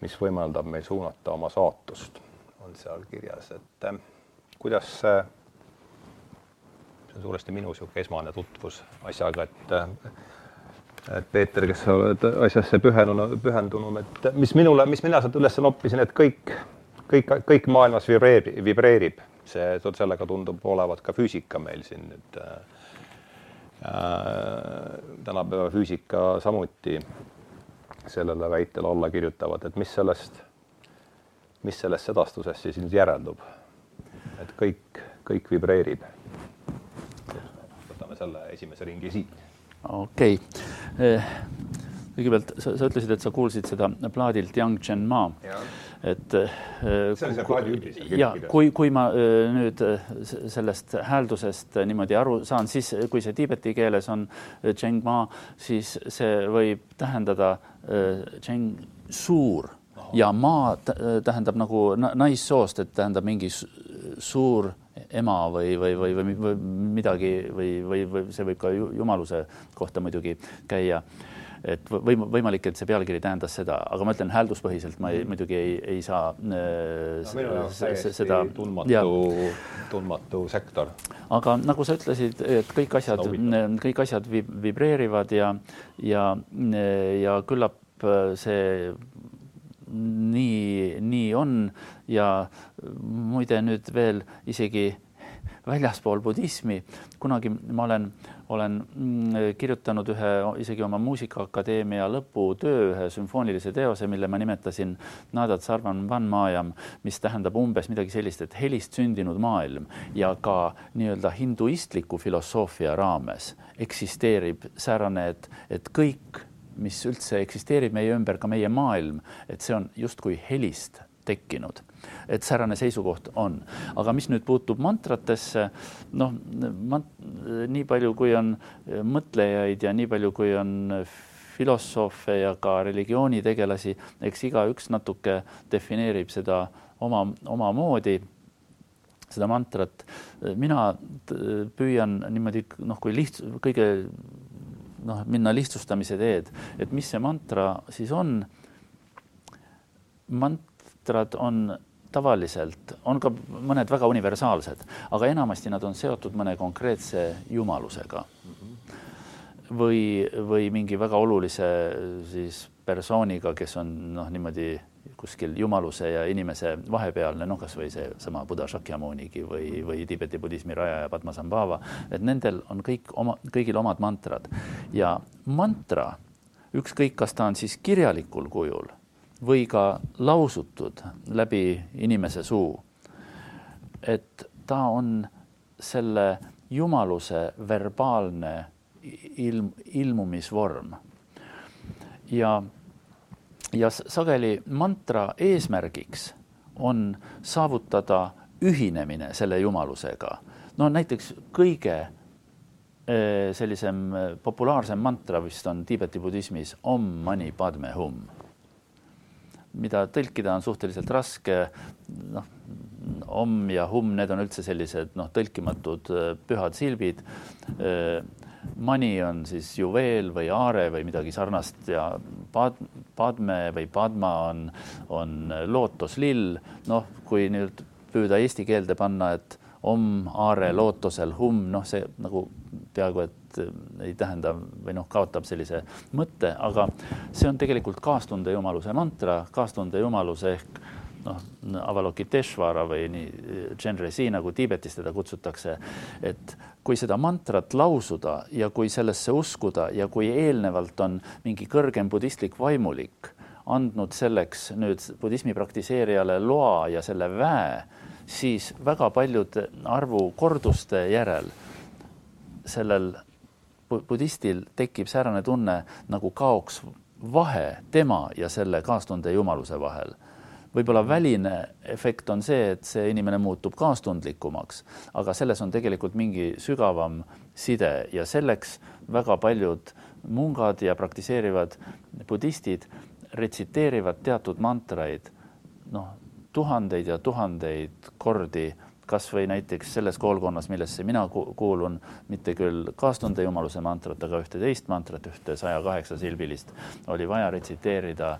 mis võimaldab meil suunata oma saatust, on seal kirjas, et äh, kuidas see, see on suuresti minu niisugune esmane tutvus asjaga, et äh, et Peeter, kes sa oled asjasse pühendunud, pühendunum, et mis minule, mis mina sealt üles noppisin, et kõik, kõik, kõik maailmas vibreerib, vibreerib, see, sellega tundub olevat ka füüsika meil siin nüüd äh, tänapäeva füüsika samuti sellele väitele alla kirjutavad, et mis sellest, mis sellest sedastusest siis nüüd järeldub. et kõik, kõik vibreerib. võtame selle esimese ringi siit. okei okay., eh, kõigepealt sa, sa ütlesid, et sa kuulsid seda plaadilt Yang Chen Ma et. Äh, ja kui, kui ma äh, nüüd äh, sellest hääldusest niimoodi aru saan, siis kui see tiibeti keeles on Chengma, siis see võib tähendada Cheng suur. Ja maa tähendab nagu naissoost, et tähendab mingi suur ema või, või, või, või, või midagi või, või, või see võib ka jumaluse kohta muidugi käia et võim-, võimalik, et see pealkiri tähendas seda, aga ma ütlen häälduspõhiselt ma ei, mm. muidugi ei, ei saa äh, no, seda tundmatu, tundmatu sektor. aga nagu sa ütlesid, et kõik asjad, kõik asjad vibreerivad ja, ja, ja küllap äh, see nii, nii on ja muide nüüd veel isegi väljaspool budismi. kunagi ma olen, olen mm, kirjutanud ühe isegi oma Muusikaakadeemia lõputöö, ühe sümfoonilise teose, mille ma nimetasin Nadat Sarvan Van Majam, mis tähendab umbes midagi sellist, et helist sündinud maailm ja ka nii-öelda hinduistliku filosoofia raames eksisteerib säärane, et, et kõik mis üldse eksisteerib meie ümber, ka meie maailm, et see on justkui helist tekkinud et säärane seisukoht on, aga mis nüüd puutub mantratesse, noh, mant-, nii palju, kui on mõtlejaid ja nii palju, kui on filosoofe ja ka religioonitegelasi, eks igaüks natuke defineerib seda oma, omamoodi seda mantrat. mina püüan niimoodi noh, kui liht-, kõige noh, minna lihtsustamise teed, et mis see mantra siis on. Mantrad on tavaliselt on ka mõned väga universaalsed, aga enamasti nad on seotud mõne konkreetse jumalusega. Või, või mingi väga olulise siis persooniga, kes on noh, niimoodi kuskil jumaluse ja inimese vahepealne, noh, kasvõi seesama Buddha Shakyamunigi või, või Tiibeti budismi rajaja Padmasambhava, et nendel on kõik oma, kõigil omad mantrad. Ja mantra, ükskõik, kas ta on siis kirjalikul kujul või ka lausutud läbi inimese suu. et ta on selle jumaluse verbaalne ilm, ilmumisvorm. ja, ja sageli mantra eesmärgiks on saavutada ühinemine selle jumalusega. no näiteks kõige eh, sellisem populaarsem mantra vist on Tiibeti budismis Om Mani Padme Hum mida tõlkida on suhteliselt raske. noh, om ja hum, need on üldse sellised noh, tõlkimatud pühad silbid mani on siis juveel või aare või midagi sarnast ja pad, padme või padma on, on lootoslill. noh, kui nüüd püüda eesti keelde panna, et om, aare, lootosel, hum, noh, see nagu peaaegu et ei tähenda või noh, kaotab sellise mõtte, aga see on tegelikult kaastunde jumaluse mantra, kaastunde jumaluse ehk noh, Avalokiteshvara või nii Chenrezi nagu Tiibetis teda kutsutakse, et kui seda mantrat lausuda ja kui sellesse uskuda ja kui eelnevalt on mingi kõrgem budistlik vaimulik andnud selleks nüüd budismi praktiseerijale loa ja selle väe, siis väga paljude arvu korduste järel sellel budistil tekib säärane tunne, nagu kaoks vahe tema ja selle kaastunde jumaluse vahel. Võib-olla väline efekt on see, et see inimene muutub kaastundlikumaks, aga selles on tegelikult mingi sügavam side ja selleks väga paljud mungad ja praktiseerivad budistid retsiteerivad teatud mantraid noh, tuhandeid ja tuhandeid kordi kasvõi näiteks selles koolkonnas, millesse mina kuulun, mitte küll kaastunde jumaluse mantrat, aga ühte teist mantrat, ühte saja kaheksa silbilist oli vaja retsiteerida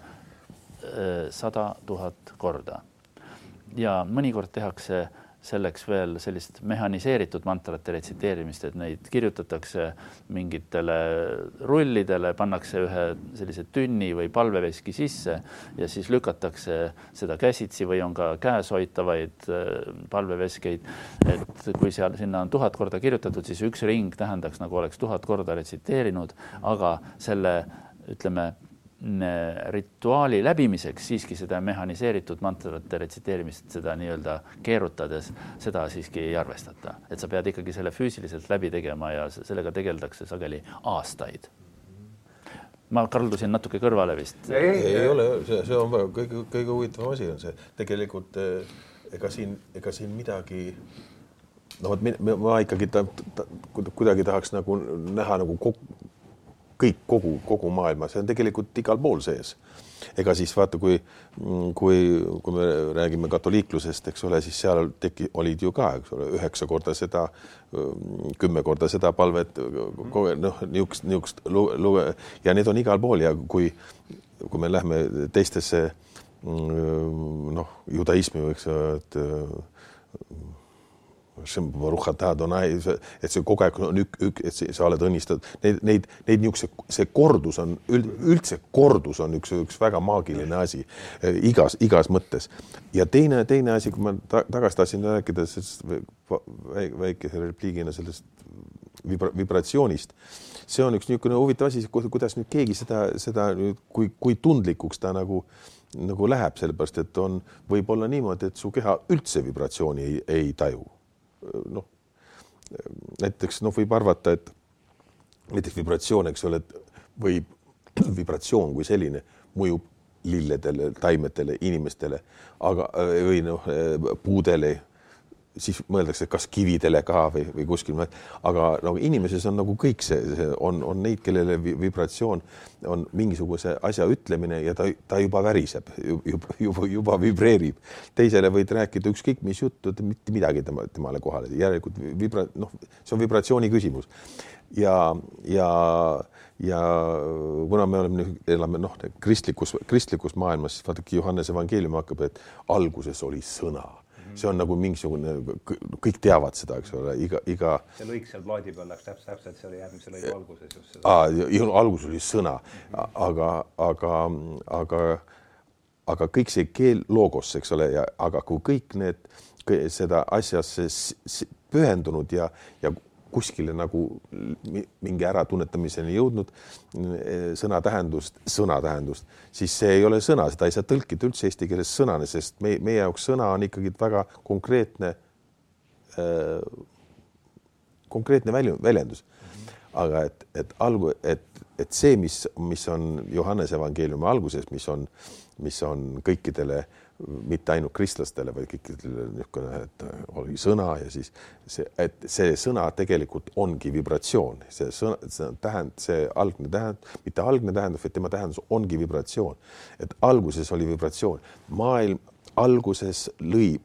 sada tuhat korda. ja mõnikord tehakse selleks veel sellist mehhaniseeritud mantrate retsiteerimist, et neid kirjutatakse mingitele rullidele, pannakse ühe sellise tünni või palveveski sisse ja siis lükatakse seda käsitsi või on ka käes hoitavaid äh, palveveskeid. et kui seal sinna on tuhat korda kirjutatud, siis üks ring tähendaks nagu oleks tuhat korda retsiteerinud, aga selle ütleme rituaali läbimiseks siiski seda mehhaniseeritud mantrate retsiteerimist, seda nii-öelda keerutades, seda siiski ei arvestata, et sa pead ikkagi selle füüsiliselt läbi tegema ja sellega tegeldakse sageli aastaid. ma kaldusin natuke kõrvale vist. ei, ei ole, see, see on kõige, kõige huvitavam asi on see tegelikult eh, ega siin, ega siin midagi no vot, ma ikkagi ta, ta, kuidagi tahaks nagu näha nagu kõik kogu, kogu maailma, see on tegelikult igal pool sees. ega siis vaata, kui, kui, kui me räägime katoliiklusest, eks ole, siis seal teki-, olid ju ka, eks ole, üheksa korda seda, kümme korda seda palvet, noh, niisugust, niisugust luge ja need on igal pool ja kui, kui me lähme teistesse noh, judaismi võiks öelda, et et see kogu aeg on ük, ük, et sa oled õnnistatud, neid, neid, neid niisuguse, see kordus on üldse kordus on üks, üks väga maagiline asi eh, igas, igas mõttes. ja teine, teine asi, kui ma ta, tagasi tahtsin rääkida sellest väikese repliigina sellest vibra, vibratsioonist, see on üks niisugune huvitav asi, kuidas nüüd keegi seda, seda nüüd, kui, kui tundlikuks ta nagu nagu läheb, sellepärast et on, võib olla niimoodi, et su keha üldse vibratsiooni ei, ei taju noh, näiteks noh, võib arvata, et näiteks vibratsioon, eks ole, võib [CLEARS THROAT] vibratsioon kui selline mõjub lilledele, taimedele, inimestele, aga või noh, puudele siis mõeldakse, kas kividele ka või, või kuskil, aga nagu inimeses on nagu kõik see, see on, on neid, kellele vibratsioon on mingisuguse asja ütlemine ja ta, ta juba väriseb, juba, juba, juba vibreerib. teisele võid rääkida ükskõik mis juttu, mitte midagi tema, temale kohale, järelikult vibra-, noh, see on vibratsiooni küsimus. ja, ja, ja kuna me oleme elame noh, kristlikus, kristlikus maailmas, vaadake, Johannese evangeelium hakkab, et alguses oli sõna see on nagu mingisugune, kõik teavad seda, eks ole, iga, iga. see lõik seal plaadi peal läks täpselt, täpselt, see oli järgmise lõigu alguses just. aa, algus oli sõna, aga, aga, aga, aga kõik see keel loogos, eks ole, ja aga kui kõik need, seda asjasse pühendunud ja, ja kuskile nagu mingi äratunnetamiseni jõudnud sõna tähendust, sõna tähendust, siis see ei ole sõna, seda ei saa tõlkida üldse eesti keeles sõnana, sest meie, meie jaoks sõna on ikkagi väga konkreetne äh,, konkreetne välju, väljendus. aga et, et algu, et, et see, mis, mis on Johannese evangeeliumi alguses, mis on, mis on kõikidele mitte ainult kristlastele, vaid kõikidele niisugune, et oli sõna ja siis see, et see sõna tegelikult ongi vibratsioon, see sõna, see tähend, see algne tähend, mitte algne tähendus, vaid tema tähendus ongi vibratsioon. et alguses oli vibratsioon, maailm alguses lõi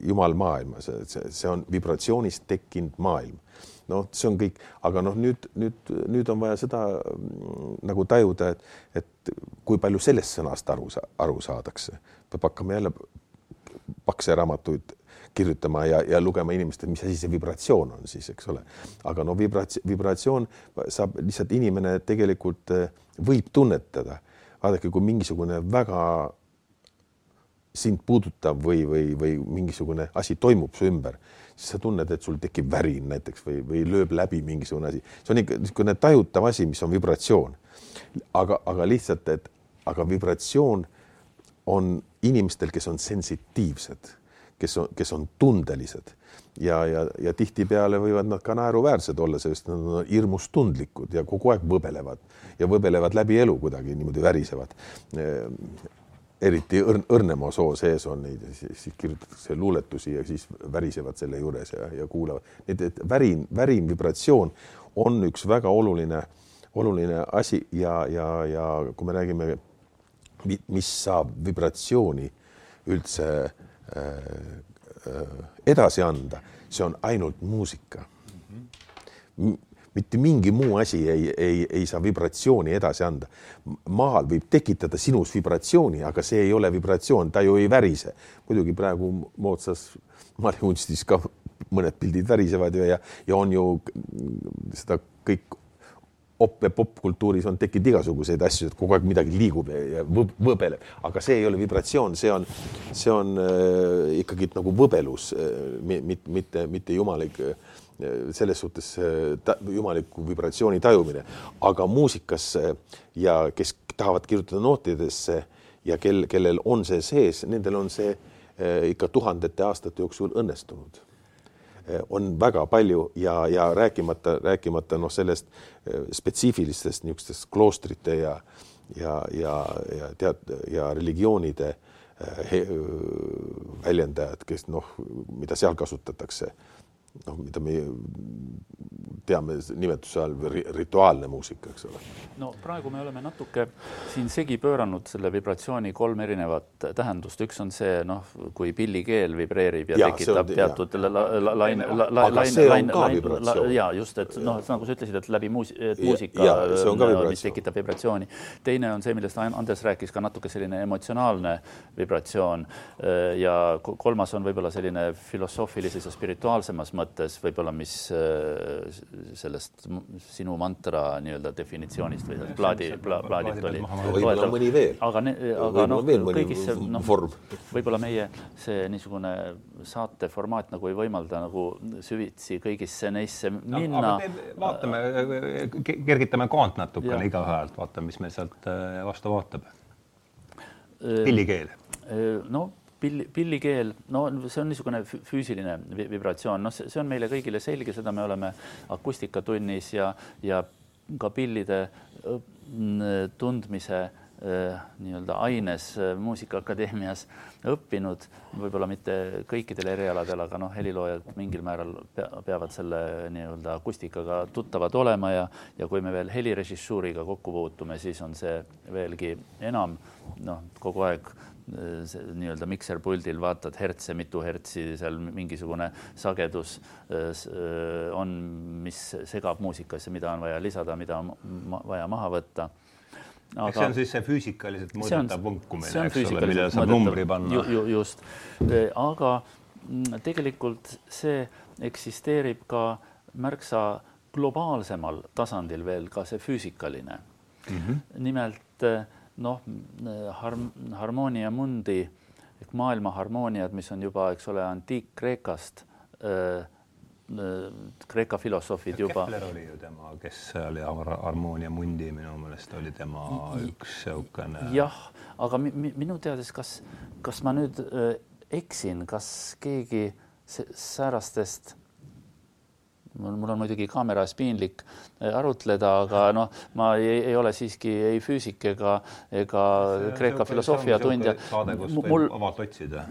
Jumal maailma, see, see on vibratsioonist tekkinud maailm noh, see on kõik, aga noh, nüüd, nüüd, nüüd on vaja seda mm, nagu tajuda, et, et kui palju sellest sõnast aru, aru saadakse, peab hakkama jälle pakse raamatuid kirjutama ja, ja lugema inimestele, mis asi see vibratsioon on siis, eks ole. aga no vibratsioon, vibratsioon saab lihtsalt inimene tegelikult eh, võib tunnetada. vaadake, kui mingisugune väga sind puudutav või, või, või mingisugune asi toimub su ümber, siis sa tunned, et sul tekib värin näiteks või, või lööb läbi mingisugune asi. see on ikka niisugune tajutav asi, mis on vibratsioon. aga, aga lihtsalt, et aga vibratsioon on inimestel, kes on sensitiivsed, kes on, kes on tundelised ja, ja, ja tihtipeale võivad nad ka naeruväärsed olla, sest nad on hirmus tundlikud ja kogu aeg võbelevad ja võbelevad läbi elu kuidagi niimoodi värisevad eriti õrn, õrnema soo sees on neid, siis kirjutatakse luuletusi ja siis värisevad selle juures ja, ja kuulavad. et, et värin, värin, vibratsioon on üks väga oluline, oluline asi ja, ja, ja kui me räägime, mis saab vibratsiooni üldse äh, äh, edasi anda, see on ainult muusika mitte mingi muu asi ei, ei, ei saa vibratsiooni edasi anda. maal võib tekitada sinus vibratsiooni, aga see ei ole vibratsioon, ta ju ei värise. muidugi praegu moodsas maaliunstis ka mõned pildid värisevad ju ja, ja on ju seda kõik op- ja popkultuuris on tekkinud igasuguseid asju, et kogu aeg midagi liigub ja, ja võbeleb, aga see ei ole vibratsioon, see on, see on äh, ikkagi nagu võbelus äh,, mitte, mitte, mitte jumalik äh, selles suhtes ta, jumaliku vibratsiooni tajumine, aga muusikasse ja kes tahavad kirjutada nootidesse ja kel, kellel on see sees, nendel on see eh, ikka tuhandete aastate jooksul õnnestunud. Eh, on väga palju ja, ja rääkimata, rääkimata noh, sellest spetsiifilistest niisugustest kloostrite ja ja, ja, ja tead ja religioonide väljendajad, kes noh, mida seal kasutatakse noh, mida me teame nimetuse all rituaalne muusika, eks ole. no praegu me oleme natuke siin segi pööranud selle vibratsiooni kolm erinevat tähendust, üks on see noh, kui pillikeel vibreerib ja, ja tekitab on, teatud laine, laine, laine, ja just, et noh, nagu sa ütlesid, et läbi muus-, et muusika, mis tekitab vibratsiooni. teine on see, millest Andres rääkis ka natuke selline emotsionaalne vibratsioon. Ja kolmas on võib-olla selline filosoofilises ja spirituaalsemas mõttes võib-olla, mis sellest sinu mantra nii-öelda definitsioonist või sellest plaadi pla,, plaadilt oli. võib-olla mõni veel. aga, aga noh, kõigisse noh, võib-olla meie see niisugune saate formaat nagu ei võimalda nagu süvitsi kõigisse neisse minna no,. vaatame, kergitame kaant natukene igaühelt, vaatame, mis meil sealt äh, vastu vaatab. pillikeel. no pilli, pillikeel, no see on niisugune füüsiline vibratsioon, noh, see on meile kõigile selge, seda me oleme akustikatunnis ja, ja ka pillide tundmise nii-öelda aines Muusikaakadeemias õppinud, võib-olla mitte kõikidel erialadel, aga noh, heliloojad mingil määral peavad selle nii-öelda akustikaga tuttavad olema ja, ja kui me veel helirežissuuriga kokku puutume, siis on see veelgi enam noh, kogu aeg nii-öelda mikserpuldil vaatad hertse, mitu hertsi seal mingisugune sagedus äh, on, mis segab muusikasse, mida on vaja lisada, mida on vaja maha võtta aga see on siis see füüsikaliselt mõõdetav vunkumine, eks ole, millele saab numbri panna ju,. Ju, just, äh, aga mm, tegelikult see eksisteerib ka märksa globaalsemal tasandil veel ka see füüsikaline mm. -hmm. nimelt äh, noh, harm-, harmoonia mundi ehk maailma harmooniad, mis on juba, eks ole, antiik-Kreekast äh,, Kreeka filosoofid juba. Kepler oli ju tema, kes oli harmoonia mundi, minu meelest oli tema üks niisugune. jah, aga mi, mi, minu teades, kas, kas ma nüüd äh, eksin, kas keegi säärastest mul on muidugi kaamera ees piinlik äh, arutleda, aga noh, ma ei, ei ole siiski ei füüsik ega, ega Kreeka filosoofia tundja.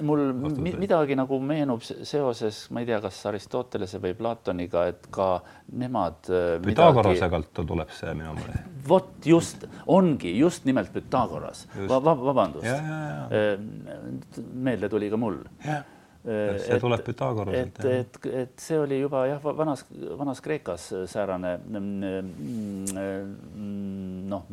mul, mul midagi nagu meenub seoses, ma ei tea, kas Aristotelese või Platoniga, et ka nemad. Äh, Pythagorase midagi... alt tuleb see minu meelest. vot just ongi just nimelt Pythagoras va, va, vabandust. meelde tuli ka mul. jah see tuleb Pythagoraselt. et, et, et see oli juba jah, vanas, vanas Kreekas säärane mm, mm, noh,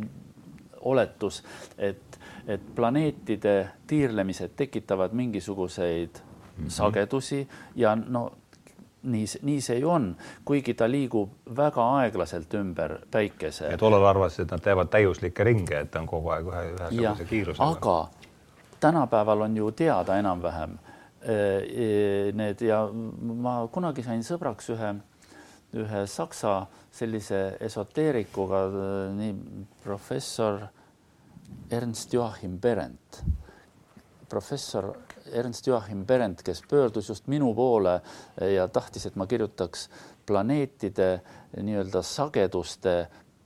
oletus, et, et planeetide tiirlemised tekitavad mingisuguseid mm -hmm. sagedusi ja no nii, nii see ju on, kuigi ta liigub väga aeglaselt ümber päikese. ja tollal arvasid, et nad teevad täiuslikke ringe, et ta on kogu aeg ühe, ühesuguse kiirusega. aga tänapäeval on ju teada enam-vähem Äh, need ja ma kunagi sain sõbraks ühe, ühe saksa sellise esoteerikuga, äh, nii professor Ernst Joachim Berendt, professor Ernst Joachim Berendt, kes pöördus just minu poole ja tahtis, et ma kirjutaks planeetide nii-öelda sageduste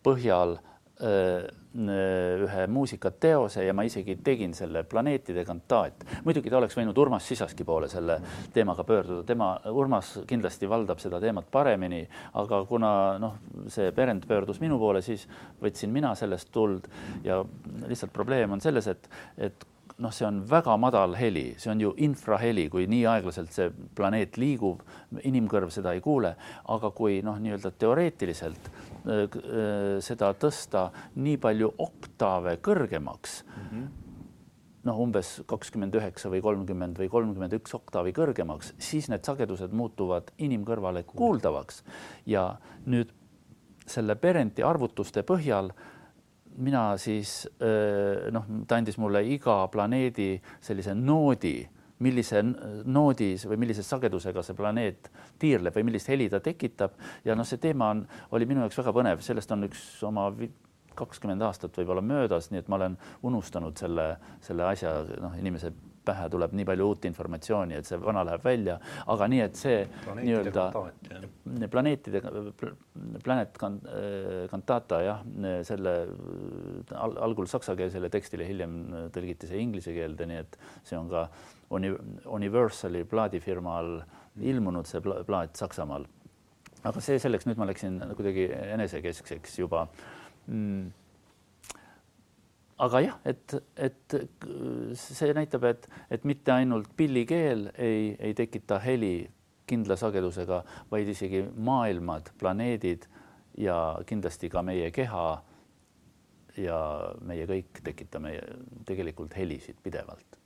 põhjal öö, äh, Äh, ühe muusikateose ja ma isegi tegin selle Planeetide kantaat. muidugi ta oleks võinud Urmas Sisaski poole selle teemaga pöörduda, tema, Urmas kindlasti valdab seda teemat paremini, aga kuna noh, see Berend pöördus minu poole, siis võtsin mina sellest tuld. Ja lihtsalt probleem on selles, et, et noh, see on väga madal heli, see on ju infraheli, kui nii aeglaselt see planeet liigub, inimkõrv seda ei kuule, aga kui noh, nii-öelda teoreetiliselt äh, äh, seda tõsta nii palju oktaave kõrgemaks. Mm, -hmm. noh, umbes kakskümmend üheksa või kolmkümmend või kolmkümmend üks oktaavi kõrgemaks, siis need sagedused muutuvad inimkõrvale kuuldavaks. ja nüüd selle Berenti arvutuste põhjal mina siis noh, ta andis mulle iga planeedi sellise noodi, millise noodis või millise sagedusega see planeet tiirleb või millist heli ta tekitab. Ja noh, see teema on, oli minu jaoks väga põnev, sellest on üks oma kakskümmend aastat võib-olla möödas, nii et ma olen unustanud selle, selle asja, noh, inimese pähe tuleb nii palju uut informatsiooni, et see vana läheb välja, aga nii, et see nii-öelda planeetide, Planet Cantata jah, selle al algul saksakeelsele tekstile, hiljem tõlgiti see inglise keelde, nii et see on ka Uni Universali plaadifirma all ilmunud see plaat Saksamaal. aga see selleks, nüüd ma läksin kuidagi enesekeskseks juba. Mm. Aga jah, et, et see näitab, et, et mitte ainult pillikeel ei, ei tekita heli kindla sagedusega, vaid isegi maailmad, planeedid ja kindlasti ka meie keha ja meie kõik tekitame tegelikult helisid pidevalt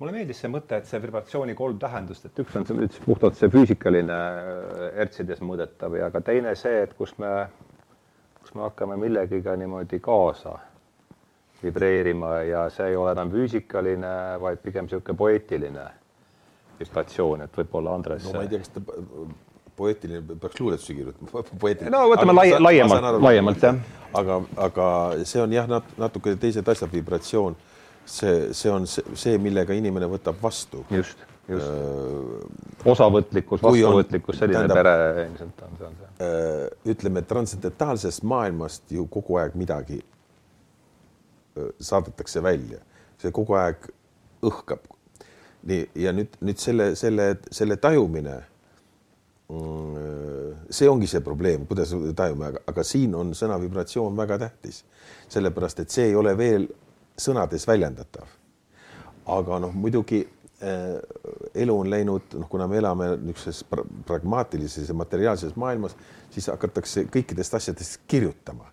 mulle meeldis see mõte, et see vibratsiooni kolm tähendust, et üks on see puhtalt see füüsikaline hertsides mõõdetav ja ka teine see, et kus me, kus me hakkame millegagi niimoodi kaasa vibreerima ja see ei ole enam füüsikaline, vaid pigem niisugune poeetiline vibratsioon, et võib-olla Andres. no ma ei tea, kas ta poeetiline peaks luuletusi kirjutama. no võtame laie, laiemalt, laiemalt jah. aga, aga see on jah, natuke teised asjad, vibratsioon. See, see on see, millega inimene võtab vastu. just, just äh,. osavõtlikkus, vastuvõtlikkus, selline tähendab, pere ilmselt on, see on see äh,. ütleme, transcendentaalsest maailmast ju kogu aeg midagi saadetakse välja, see kogu aeg õhkab. nii ja nüüd, nüüd selle, selle, selle tajumine. Mm, see ongi see probleem, kuidas tajume, aga siin on sõna vibratsioon väga tähtis, sellepärast et see ei ole veel sõnades väljendatav. aga noh, muidugi äh, elu on läinud, noh, kuna me elame niisuguses pragmaatilises ja materiaalses maailmas, siis hakatakse kõikidest asjadest kirjutama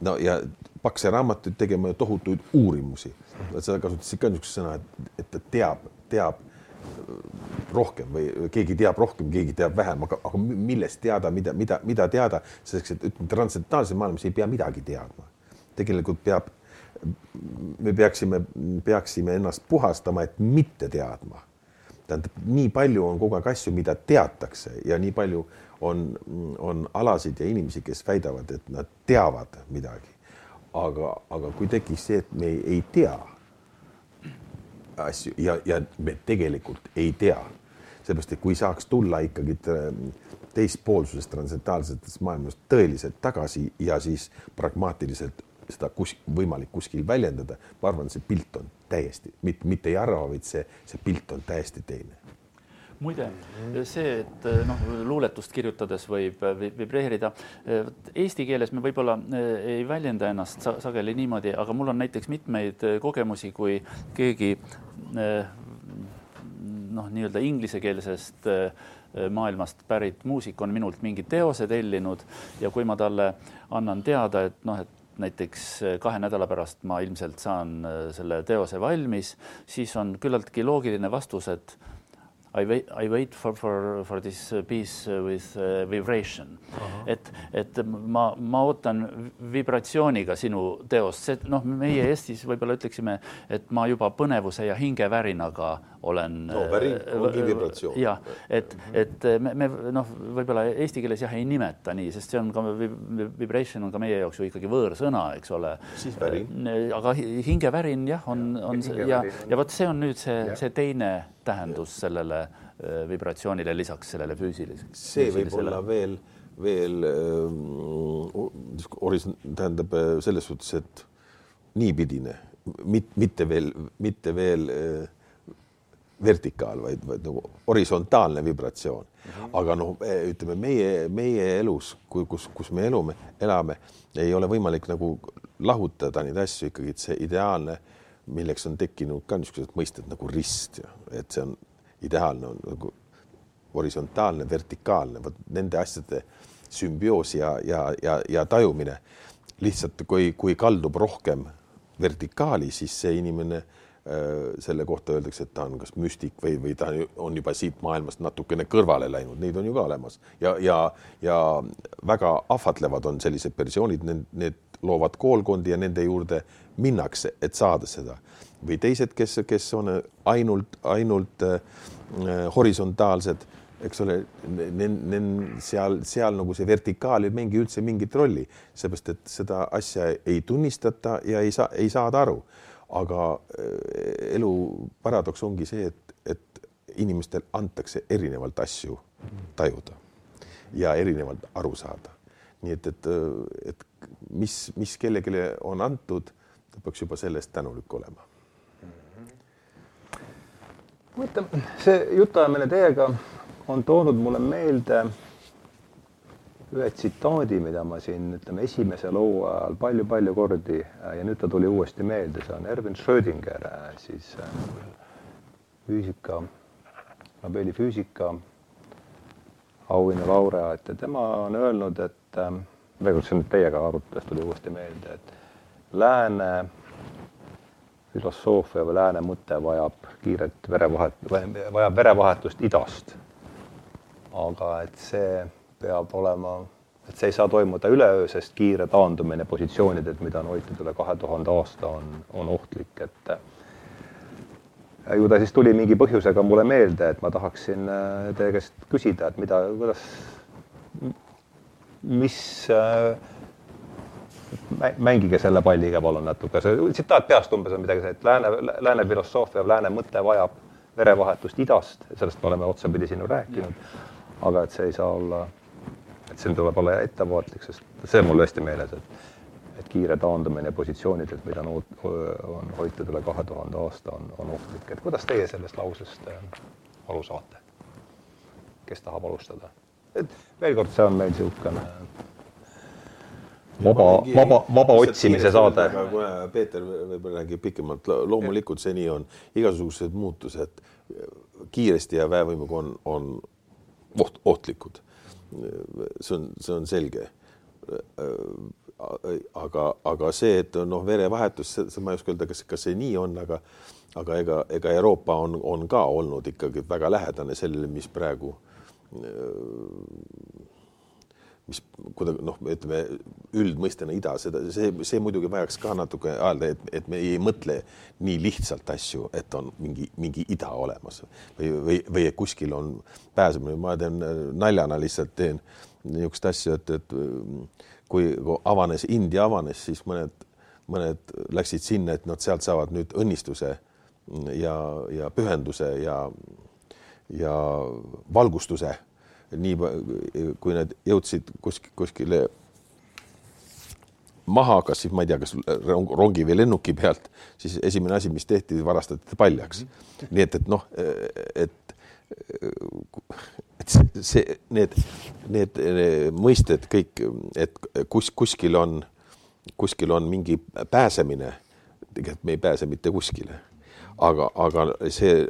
no ja pakse raamatuid tegema ja tohutuid uurimusi. sa kasutasid ka niisugust sõna, et, et ta teab, teab äh, rohkem või keegi teab rohkem, keegi teab vähem, aga, aga millest teada, mida, mida, mida teada, selleks, et ütleme, transcendentaalses maailmas ei pea midagi teadma. tegelikult peab, me peaksime, peaksime ennast puhastama, et mitte teadma. tähendab, nii palju on kogu aeg asju, mida teatakse ja nii palju on, on alasid ja inimesi, kes väidavad, et nad teavad midagi. aga, aga kui tekiks see, et me ei, ei tea asju ja, ja me tegelikult ei tea, seepärast et kui saaks tulla ikkagi teispoolsusest transcendentaalsetest maailmast tõeliselt tagasi ja siis pragmaatiliselt seda kus, võimalik kuskil väljendada, ma arvan, see pilt on täiesti, mitte, mitte ei arva, vaid see, see pilt on täiesti teine muide, see, et noh, luuletust kirjutades võib vibreerida. Eesti keeles me võib-olla eh, ei väljenda ennast sageli niimoodi, aga mul on näiteks mitmeid kogemusi, kui keegi eh, noh, nii-öelda inglisekeelsest eh, maailmast pärit muusik on minult mingi teose tellinud ja kui ma talle annan teada, et noh, et näiteks kahe nädala pärast ma ilmselt saan selle teose valmis, siis on küllaltki loogiline vastus, et I wait, I wait for, for, for this piece with uh, vibration uh. -huh. et, et ma, ma ootan vibratsiooniga sinu teost, see noh, meie Eestis võib-olla ütleksime, et ma juba põnevuse ja hingevärinaga olen. no värin äh, ongi vibratsioon. jah, et, et me, me noh, võib-olla eesti keeles jah ei nimeta nii, sest see on ka vibration on ka meie jaoks ju ikkagi võõrsõna, eks ole. siis värin. Äh, aga hingevärin jah, on, on ja, ja vot see on nüüd see, see teine tähendus sellele äh, vibratsioonile lisaks sellele füüsilisele. see võib olla veel, veel äh, horisont, tähendab äh, selles suhtes, et niipidine, mitte veel, mitte veel äh, vertikaal, vaid, vaid nagu horisontaalne vibratsioon mm. -hmm. aga noh, ütleme meie, meie elus, kui, kus, kus me elume, elame, ei ole võimalik nagu lahutada neid asju ikkagi, et see ideaalne milleks on tekkinud ka niisugused mõisted nagu rist ja et see on ideaalne on nagu horisontaalne, vertikaalne, vot nende asjade sümbioos ja, ja, ja, ja tajumine lihtsalt kui, kui kaldub rohkem vertikaali, siis see inimene äh, selle kohta öeldakse, et ta on kas müstik või, või ta on juba siit maailmast natukene kõrvale läinud, neid on ju ka olemas ja, ja, ja väga ahvatlevad on sellised versioonid, need, need loovad koolkondi ja nende juurde minnakse, et saada seda või teised, kes, kes on ainult, ainult äh, horisontaalsed, eks ole, seal, seal nagu see vertikaal ei mängi üldse mingit rolli, seepärast et seda asja ei tunnistata ja ei saa, ei saada aru. Aga äh, elu paradoks ongi see, et, et inimestel antakse erinevalt asju tajuda ja erinevalt aru saada. nii et, et, et mis, mis kellelegi on antud, ta peaks juba selle eest tänulik olema. huvitav, see jutuajamine teiega on toonud mulle meelde ühe tsitaadi, mida ma siin ütleme esimese loo ajal palju-palju kordi ja nüüd ta tuli uuesti meelde, see on Erwin Schrödinger, siis äh, füüsika, Nobeli füüsika auhinna laureaat ja tema on öelnud, et äh, kord, see nüüd teiega arutades tuli uuesti meelde, et lääne filosoofia või lääne mõte vajab kiiret verevahet-, vajab verevahetust idast. aga et see peab olema, et see ei saa toimuda üleöö, sest kiire taandumine positsioonidelt, mida on hoitud üle kahe tuhande aasta, on, on ohtlik, et ju ta siis tuli mingi põhjusega mulle meelde, et ma tahaksin äh, teie käest küsida, et mida, kuidas mis äh, mängige selle palliga palun natuke, see tsitaat peast umbes on midagi et lääne, lääne filosoofia, lääne mõte vajab verevahetust idast, sellest me oleme otsapidi siin ju rääkinud. aga et see ei saa olla, siin tuleb olla ettevaatlik, sest see on mul hästi meeles, et et kiire taandumine positsioonidelt, mida on, on hoitud üle kahe tuhande aasta, on, on ohtlik, et kuidas teie sellest lausest äh, aru saate? kes tahab alustada? et veel kord, see on meil niisugune vaba, vaba, vaba otsimise saade. kuna Peeter võib-olla räägib pikemalt, loomulikult see nii on, igasugused muutused kiiresti ja väevõimuga on, on oht, ohtlikud. See on, see on selge. aga, aga see, et noh, verevahetus, ma ei oska öelda, kas, kas see nii on, aga aga ega, ega Euroopa on, on ka olnud ikkagi väga lähedane sellele, mis praegu mis kuidagi noh, ütleme üldmõistena ida, seda, see, see muidugi vajaks ka natuke öelda, et, et me ei mõtle nii lihtsalt asju, et on mingi, mingi ida olemas või, või, või kuskil on pääsemine, ma teen naljana lihtsalt teen niisugust asja, et, et kui avanes, India avanes, siis mõned, mõned läksid sinna, et nad sealt saavad nüüd õnnistuse ja, ja pühenduse ja ja valgustuse. Nii kui nad jõudsid kuskil kuskile maha, kas siis ma ei tea, kas rongi või lennuki pealt, siis esimene asi, mis tehti, varastati paljaks. nii et, et noh, et, et see, need, need mõisted kõik, et kus kuskil on, kuskil on mingi pääsemine. tegelikult me ei pääse mitte kuskile, aga, aga see,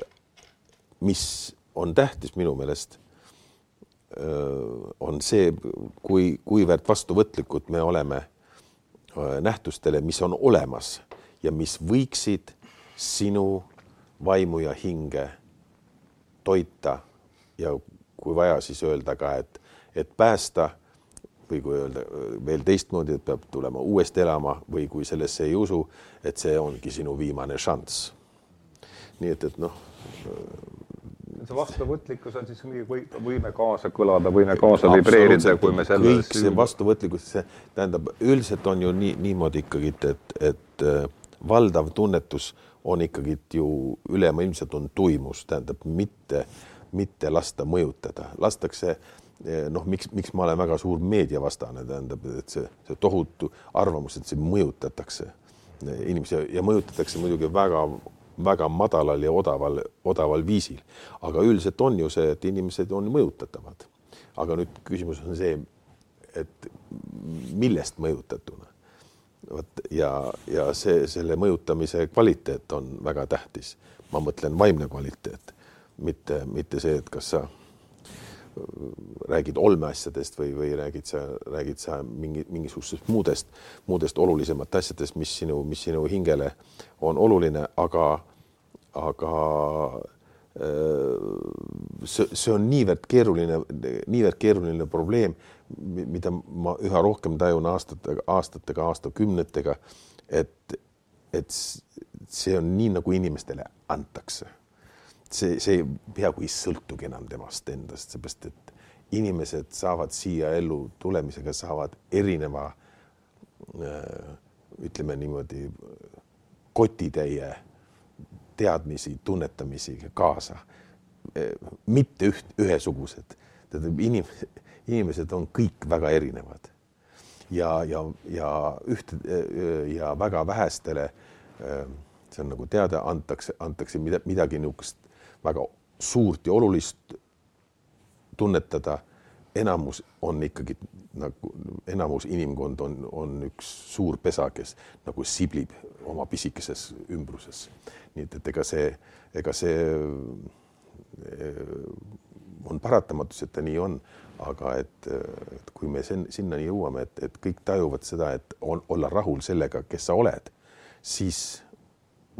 mis on tähtis minu meelest, on see, kui, kuivõrd vastuvõtlikud me oleme nähtustele, mis on olemas ja mis võiksid sinu vaimu ja hinge toita ja kui vaja, siis öelda ka, et, et päästa või kui öelda veel teistmoodi, et peab tulema uuesti elama või kui sellesse ei usu, et see ongi sinu viimane šanss. nii et, et noh see vastuvõtlikkus on siis mingi või, võime kaasa kõlada, võime kaasa vibreerida, kui me selle. kõik see vastuvõtlikkus, see tähendab, üldiselt on ju nii niimoodi ikkagi, et, et äh, valdav tunnetus on ikkagi ju ülemaailmselt on tuimus, tähendab mitte, mitte lasta mõjutada, lastakse äh, noh, miks, miks ma olen väga suur meediavastane, tähendab, et see, see tohutu arvamus, et siin mõjutatakse äh, inimesi ja mõjutatakse muidugi väga väga madalal ja odaval, odaval viisil. aga üldiselt on ju see, et inimesed on mõjutatavad. aga nüüd küsimus on see, et millest mõjutatuna. vot ja, ja see, selle mõjutamise kvaliteet on väga tähtis. ma mõtlen vaimne kvaliteet, mitte, mitte see, et kas sa räägid olmeasjadest või, või räägid sa, räägid sa mingi, mingisugustest muudest, muudest olulisemat asjadest, mis sinu, mis sinu hingele on oluline, aga aga äh, see, see on niivõrd keeruline, niivõrd keeruline probleem, mida ma üha rohkem tajun aastatega, aastatega, aastakümnetega, et, et see on nii, nagu inimestele antakse. see, see peaaegu ei sõltugi enam temast endast, seepärast et inimesed saavad siia ellu tulemisega, saavad erineva äh, ütleme niimoodi kotitäie teadmisi, tunnetamisi kaasa. mitte üht, ühesugused, tähendab inimesed, inimesed on kõik väga erinevad ja, ja, ja üht ja väga vähestele. see on nagu teada, antakse, antakse mida, midagi niisugust väga suurt ja olulist tunnetada. enamus on ikkagi nagu enamus inimkond on, on üks suur pesa, kes nagu siblib oma pisikeses ümbruses nii et, et ega see, ega see eh, on paratamatus, et ta nii on, aga et, et kui me sen, sinnani jõuame, et, et kõik tajuvad seda, et on, olla rahul sellega, kes sa oled, siis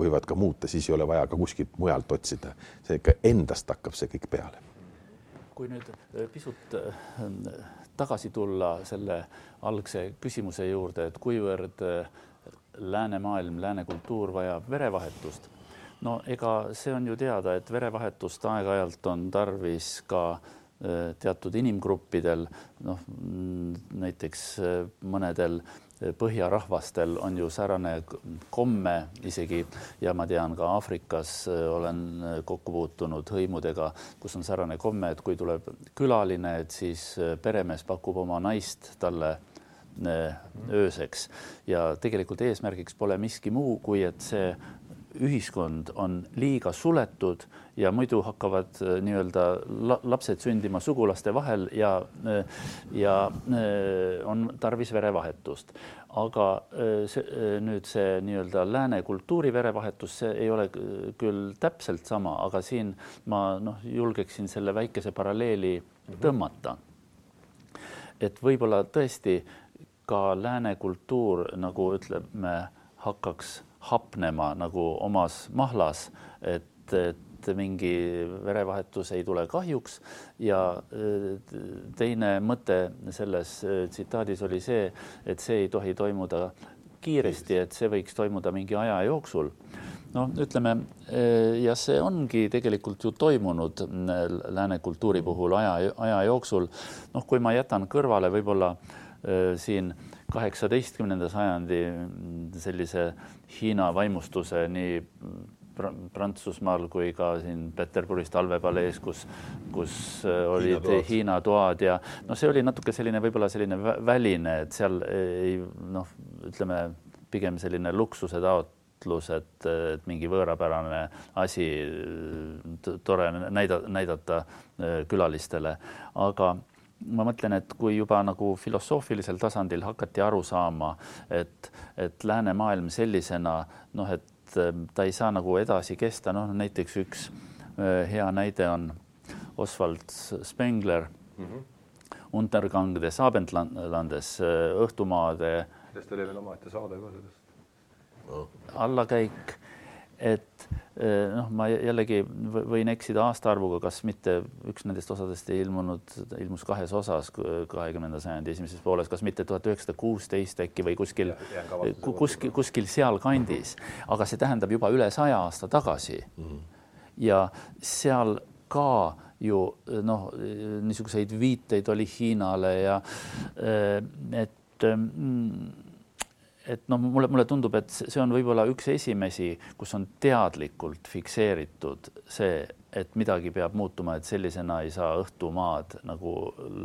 võivad ka muuta, siis ei ole vaja ka kuskilt mujalt otsida. see ikka endast hakkab see kõik peale. kui nüüd eh, pisut eh, tagasi tulla selle algse küsimuse juurde, et kuivõrd läänemaailm, lääne kultuur vajab verevahetust. No ega see on ju teada, et verevahetust aeg-ajalt on tarvis ka äh, teatud inimgruppidel, noh näiteks äh, mõnedel äh, põhjarahvastel on ju säärane komme isegi. Ja ma tean ka Aafrikas olen kokku puutunud hõimudega, kus on säärane komme, et kui tuleb külaline, et siis peremees pakub oma naist talle ööseks ja tegelikult eesmärgiks pole miski muu, kui et see ühiskond on liiga suletud ja muidu hakkavad äh, nii-öelda lapsed sündima sugulaste vahel ja, äh, ja äh, on tarvis verevahetust. aga see, nüüd see nii-öelda lääne kultuuri verevahetus, see ei ole küll täpselt sama, aga siin ma noh, julgeksin selle väikese paralleeli tõmmata. et võib-olla tõesti ka lääne kultuur, nagu ütleme, hakkaks hapnema nagu omas mahlas, et, et mingi verevahetus ei tule kahjuks ja äh, teine mõte selles äh, tsitaadis oli see, et see ei tohi toimuda kiiresti, et see võiks toimuda mingi aja jooksul. noh, ütleme äh, ja see ongi tegelikult ju toimunud lääne kultuuri puhul aja, aja jooksul. noh, kui ma jätan kõrvale võib-olla siin kaheksateistkümnenda sajandi sellise Hiina vaimustuse nii Prantsusmaal kui ka siin Peterburis talvepalees, kus, kus äh, olid Hiina, Hiina toad ja noh, see oli natuke selline võib-olla selline väline, et seal ei noh, ütleme pigem selline luksuse taotlus, et, et mingi võõrapärane asi tore näida, näidata külalistele, aga ma mõtlen, et kui juba nagu filosoofilisel tasandil hakati aru saama, et, et läänemaailm sellisena noh, et äh, ta ei saa nagu edasi kesta, noh näiteks üks äh, hea näide on Oswald Spengler mm -hmm. Untergang des Abendlandes äh, õhtumaade. sellest oli veel omaette saade ka sellest oh.. allakäik, et Äh, noh, ma jällegi võin eksida aastaarvuga, kas mitte üks nendest osadest ei ilmunud, ilmus kahes osas kahekümnenda sajandi esimeses pooles, kas mitte tuhat üheksasada kuusteist äkki või kuskil, kuskil, kuskil sealkandis, aga see tähendab juba üle saja aasta tagasi mm. -hmm. ja seal ka ju noh, niisuguseid viiteid oli Hiinale ja äh, et mm, et noh, mulle, mulle tundub, et see on võib-olla üks esimesi, kus on teadlikult fikseeritud see, et midagi peab muutuma, et sellisena ei saa õhtumaad nagu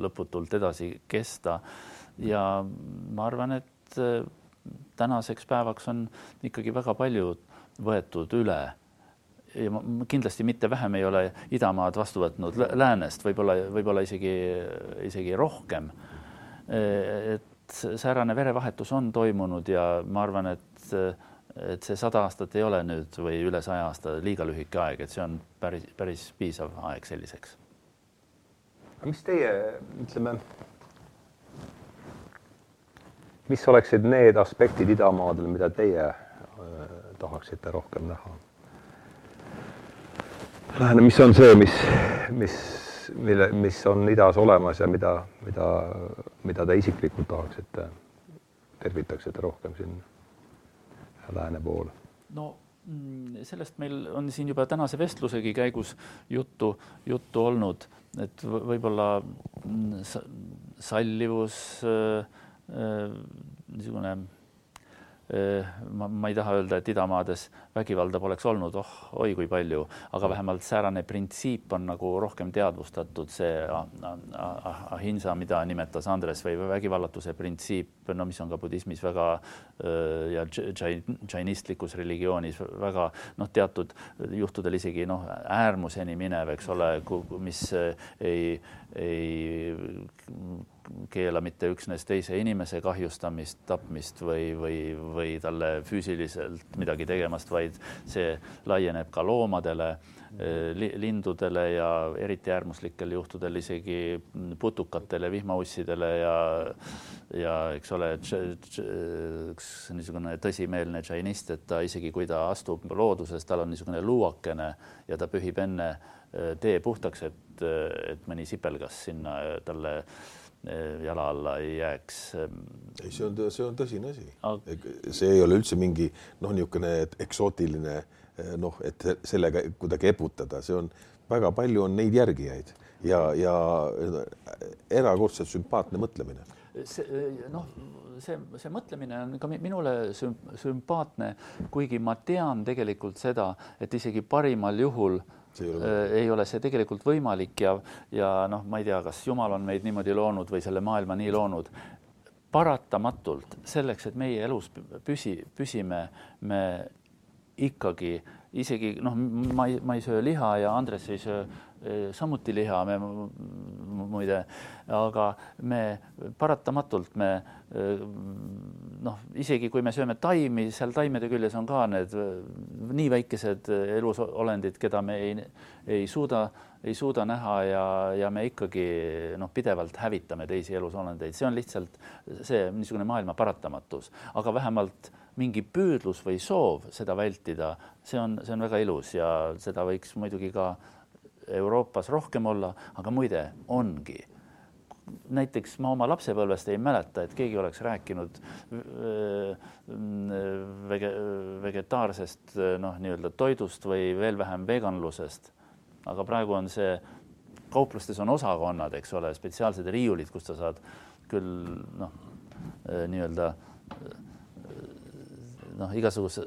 lõputult edasi kesta. ja ma arvan, et äh, tänaseks päevaks on ikkagi väga palju võetud üle ja ma kindlasti mitte vähem ei ole idamaad vastu võtnud läänest, võib-olla, võib-olla isegi, isegi rohkem. Äh, et säärane verevahetus on toimunud ja ma arvan, et, et see sada aastat ei ole nüüd või üle saja aasta liiga lühike aeg, et see on päris, päris piisav aeg selliseks. mis teie, ütleme, mis oleksid need aspektid idamaadel, mida teie äh, tahaksite rohkem näha? mis on see, mis, mis mille, mis on idas olemas ja mida, mida, mida te isiklikult tahaksite, tervitaksite rohkem siin lääne poole? no mm, sellest meil on siin juba tänase vestlusegi käigus juttu, juttu olnud, et võib-olla mm, sallivus, äh, äh, niisugune ma, ma ei taha öelda, et idamaades vägivalda poleks olnud, oh oi kui palju, aga vähemalt säärane printsiip on nagu rohkem teadvustatud, see ahinsa, mida nimetas Andres või vägivallatuse printsiip, no mis on ka budismis väga ja džainistlikus religioonis väga noh, teatud juhtudel isegi noh, äärmuseni minev, eks ole, mis ei, ei keela mitte üksnes teise inimese kahjustamist, tapmist või, või, või talle füüsiliselt midagi tegemast, vaid see laieneb ka loomadele li, lindudele ja eriti äärmuslikel juhtudel isegi putukatele, vihmaussidele ja ja eks ole, üks niisugune tõsimeelne džainist, et ta isegi kui ta astub looduses, tal on niisugune luuakene ja ta pühib enne tee puhtaks, et, et mõni sipelgas sinna talle Eh, jala alla ei jääks. Ehm. ei, see on, see on tõsine asi Aga.... see ei ole üldse mingi noh, niisugune eksootiline eh, noh, et sellega kuidagi eputada, see on väga palju on neid järgijaid ja, ja erakordselt sümpaatne mõtlemine. see noh, see, see mõtlemine on ka minule sümpaatne, kuigi ma tean tegelikult seda, et isegi parimal juhul ei ole, äh, ei ole see tegelikult võimalik ja, ja noh, ma ei tea, kas Jumal on meid niimoodi loonud või selle maailma nii loonud. paratamatult selleks, et meie elus püsi, püsime, me ikkagi isegi noh, ma ei, ma ei söö liha ja Andres ei söö samuti liha, me muide, aga me paratamatult me noh, isegi kui me sööme taimi, seal taimede küljes on ka need eh, nii väikesed elusolendid, keda me ei, ei suuda, ei suuda näha ja, ja me ikkagi noh, pidevalt hävitame teisi elusolendeid, see on lihtsalt see niisugune maailma paratamatus, aga vähemalt mingi püüdlus või soov seda vältida, see on, see on väga ilus ja seda võiks muidugi ka Euroopas rohkem olla, aga muide, ongi. näiteks ma oma lapsepõlvest ei mäleta, et keegi oleks rääkinud äh, vege, vegetaarsest noh, nii-öelda toidust või veel vähem veganlusest. aga praegu on see, kauplustes on osakonnad, eks ole, spetsiaalsed riiulid, kus sa saad küll noh, nii-öelda noh, igasuguse,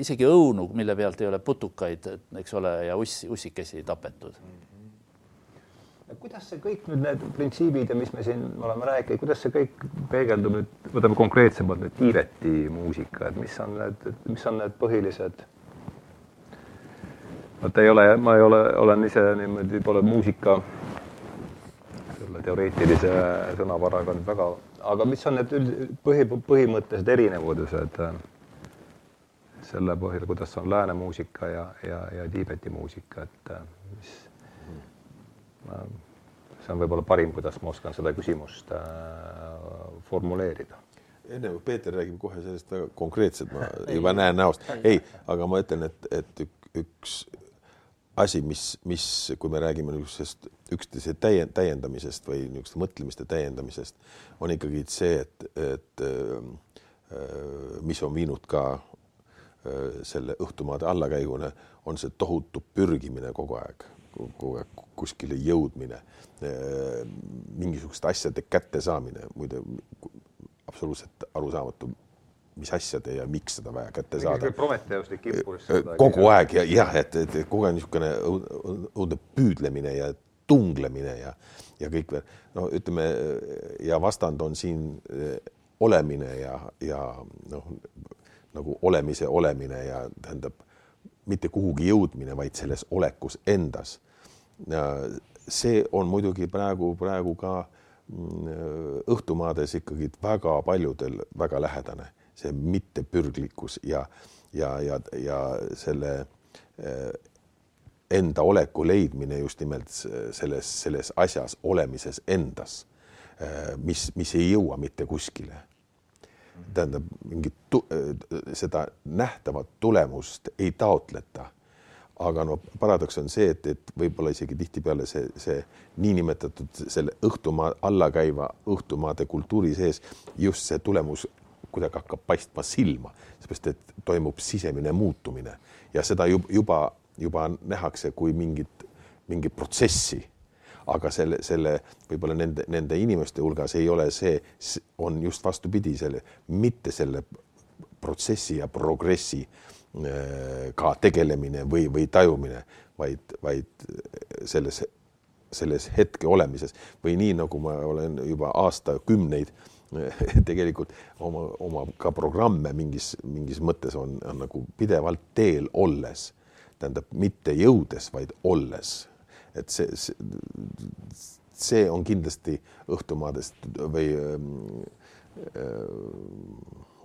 isegi õunu, mille pealt ei ole putukaid, eks ole, ja uss, ussikesi tapetud mm. -hmm kuidas see kõik nüüd need printsiibid ja mis me siin oleme rääkinud, kuidas see kõik peegeldub nüüd, võtame konkreetsemalt nüüd Tiibeti muusika, et mis on need, mis on need põhilised vot ei ole, ma ei ole, olen ise niimoodi, pole muusika selle teoreetilise sõnavaraga nüüd väga, aga mis on need üld-, põhi, põhimõttelised erinevused selle põhjal, kuidas on lääne muusika ja, ja, ja Tiibeti muusika, et äh, mis äh, see on võib-olla parim, kuidas ma oskan seda küsimust formuleerida. Enne kui Peeter räägib kohe sellest väga konkreetselt, ma [LAUGHS] juba näen näost, ei, aga ma ütlen, et, et üks asi, mis, mis, kui me räägime niisugusest üksteise täiend-, täiendamisest või niisuguste mõtlemiste täiendamisest, on ikkagi see, et, et äh, mis on viinud ka äh, selle õhtumaade allakäiguna, on see tohutu pürgimine kogu aeg, kogu aeg kuskile jõudmine, äh, mingisuguste asjade kättesaamine, muide absoluutselt arusaamatu mis asjade ja miks seda vaja kätte saada. Prometheuslik impulss. kogu aeg ja jah, et, et kogu aeg niisugune õudne püüdlemine ja tunglemine ja, ja kõik veel, no ütleme ja vastand on siin olemine ja, ja noh, nagu olemise olemine ja tähendab mitte kuhugi jõudmine, vaid selles olekus endas. see on muidugi praegu, praegu ka mm, õhtumaades ikkagi väga paljudel väga lähedane see mittepürglikkus ja, ja, ja, ja selle eh, enda oleku leidmine just nimelt selles, selles asjas olemises endas, eh, mis, mis ei jõua mitte kuskile. Tähendab, mingit eh, seda nähtavat tulemust ei taotleta. aga no paradoks on see, et, et võib-olla isegi tihtipeale see, see niinimetatud selle õhtumaa alla käiva õhtumaade kultuuri sees just see tulemus kuidagi hakkab paistma silma, seepärast et toimub sisemine muutumine ja seda juba, juba nähakse kui mingit, mingit protsessi. Aga selle, selle võib-olla nende, nende inimeste hulgas ei ole see, on just vastupidi, selle, mitte selle protsessi ja progressi äh, ka tegelemine või, või tajumine, vaid, vaid selles, selles hetke olemises või nii, nagu ma olen juba aastakümneid [LAUGHS] tegelikult oma, oma ka programme mingis, mingis mõttes on, on nagu pidevalt teel olles, tähendab mitte jõudes, vaid olles. Et see, see, see on kindlasti õhtumaadest või äh,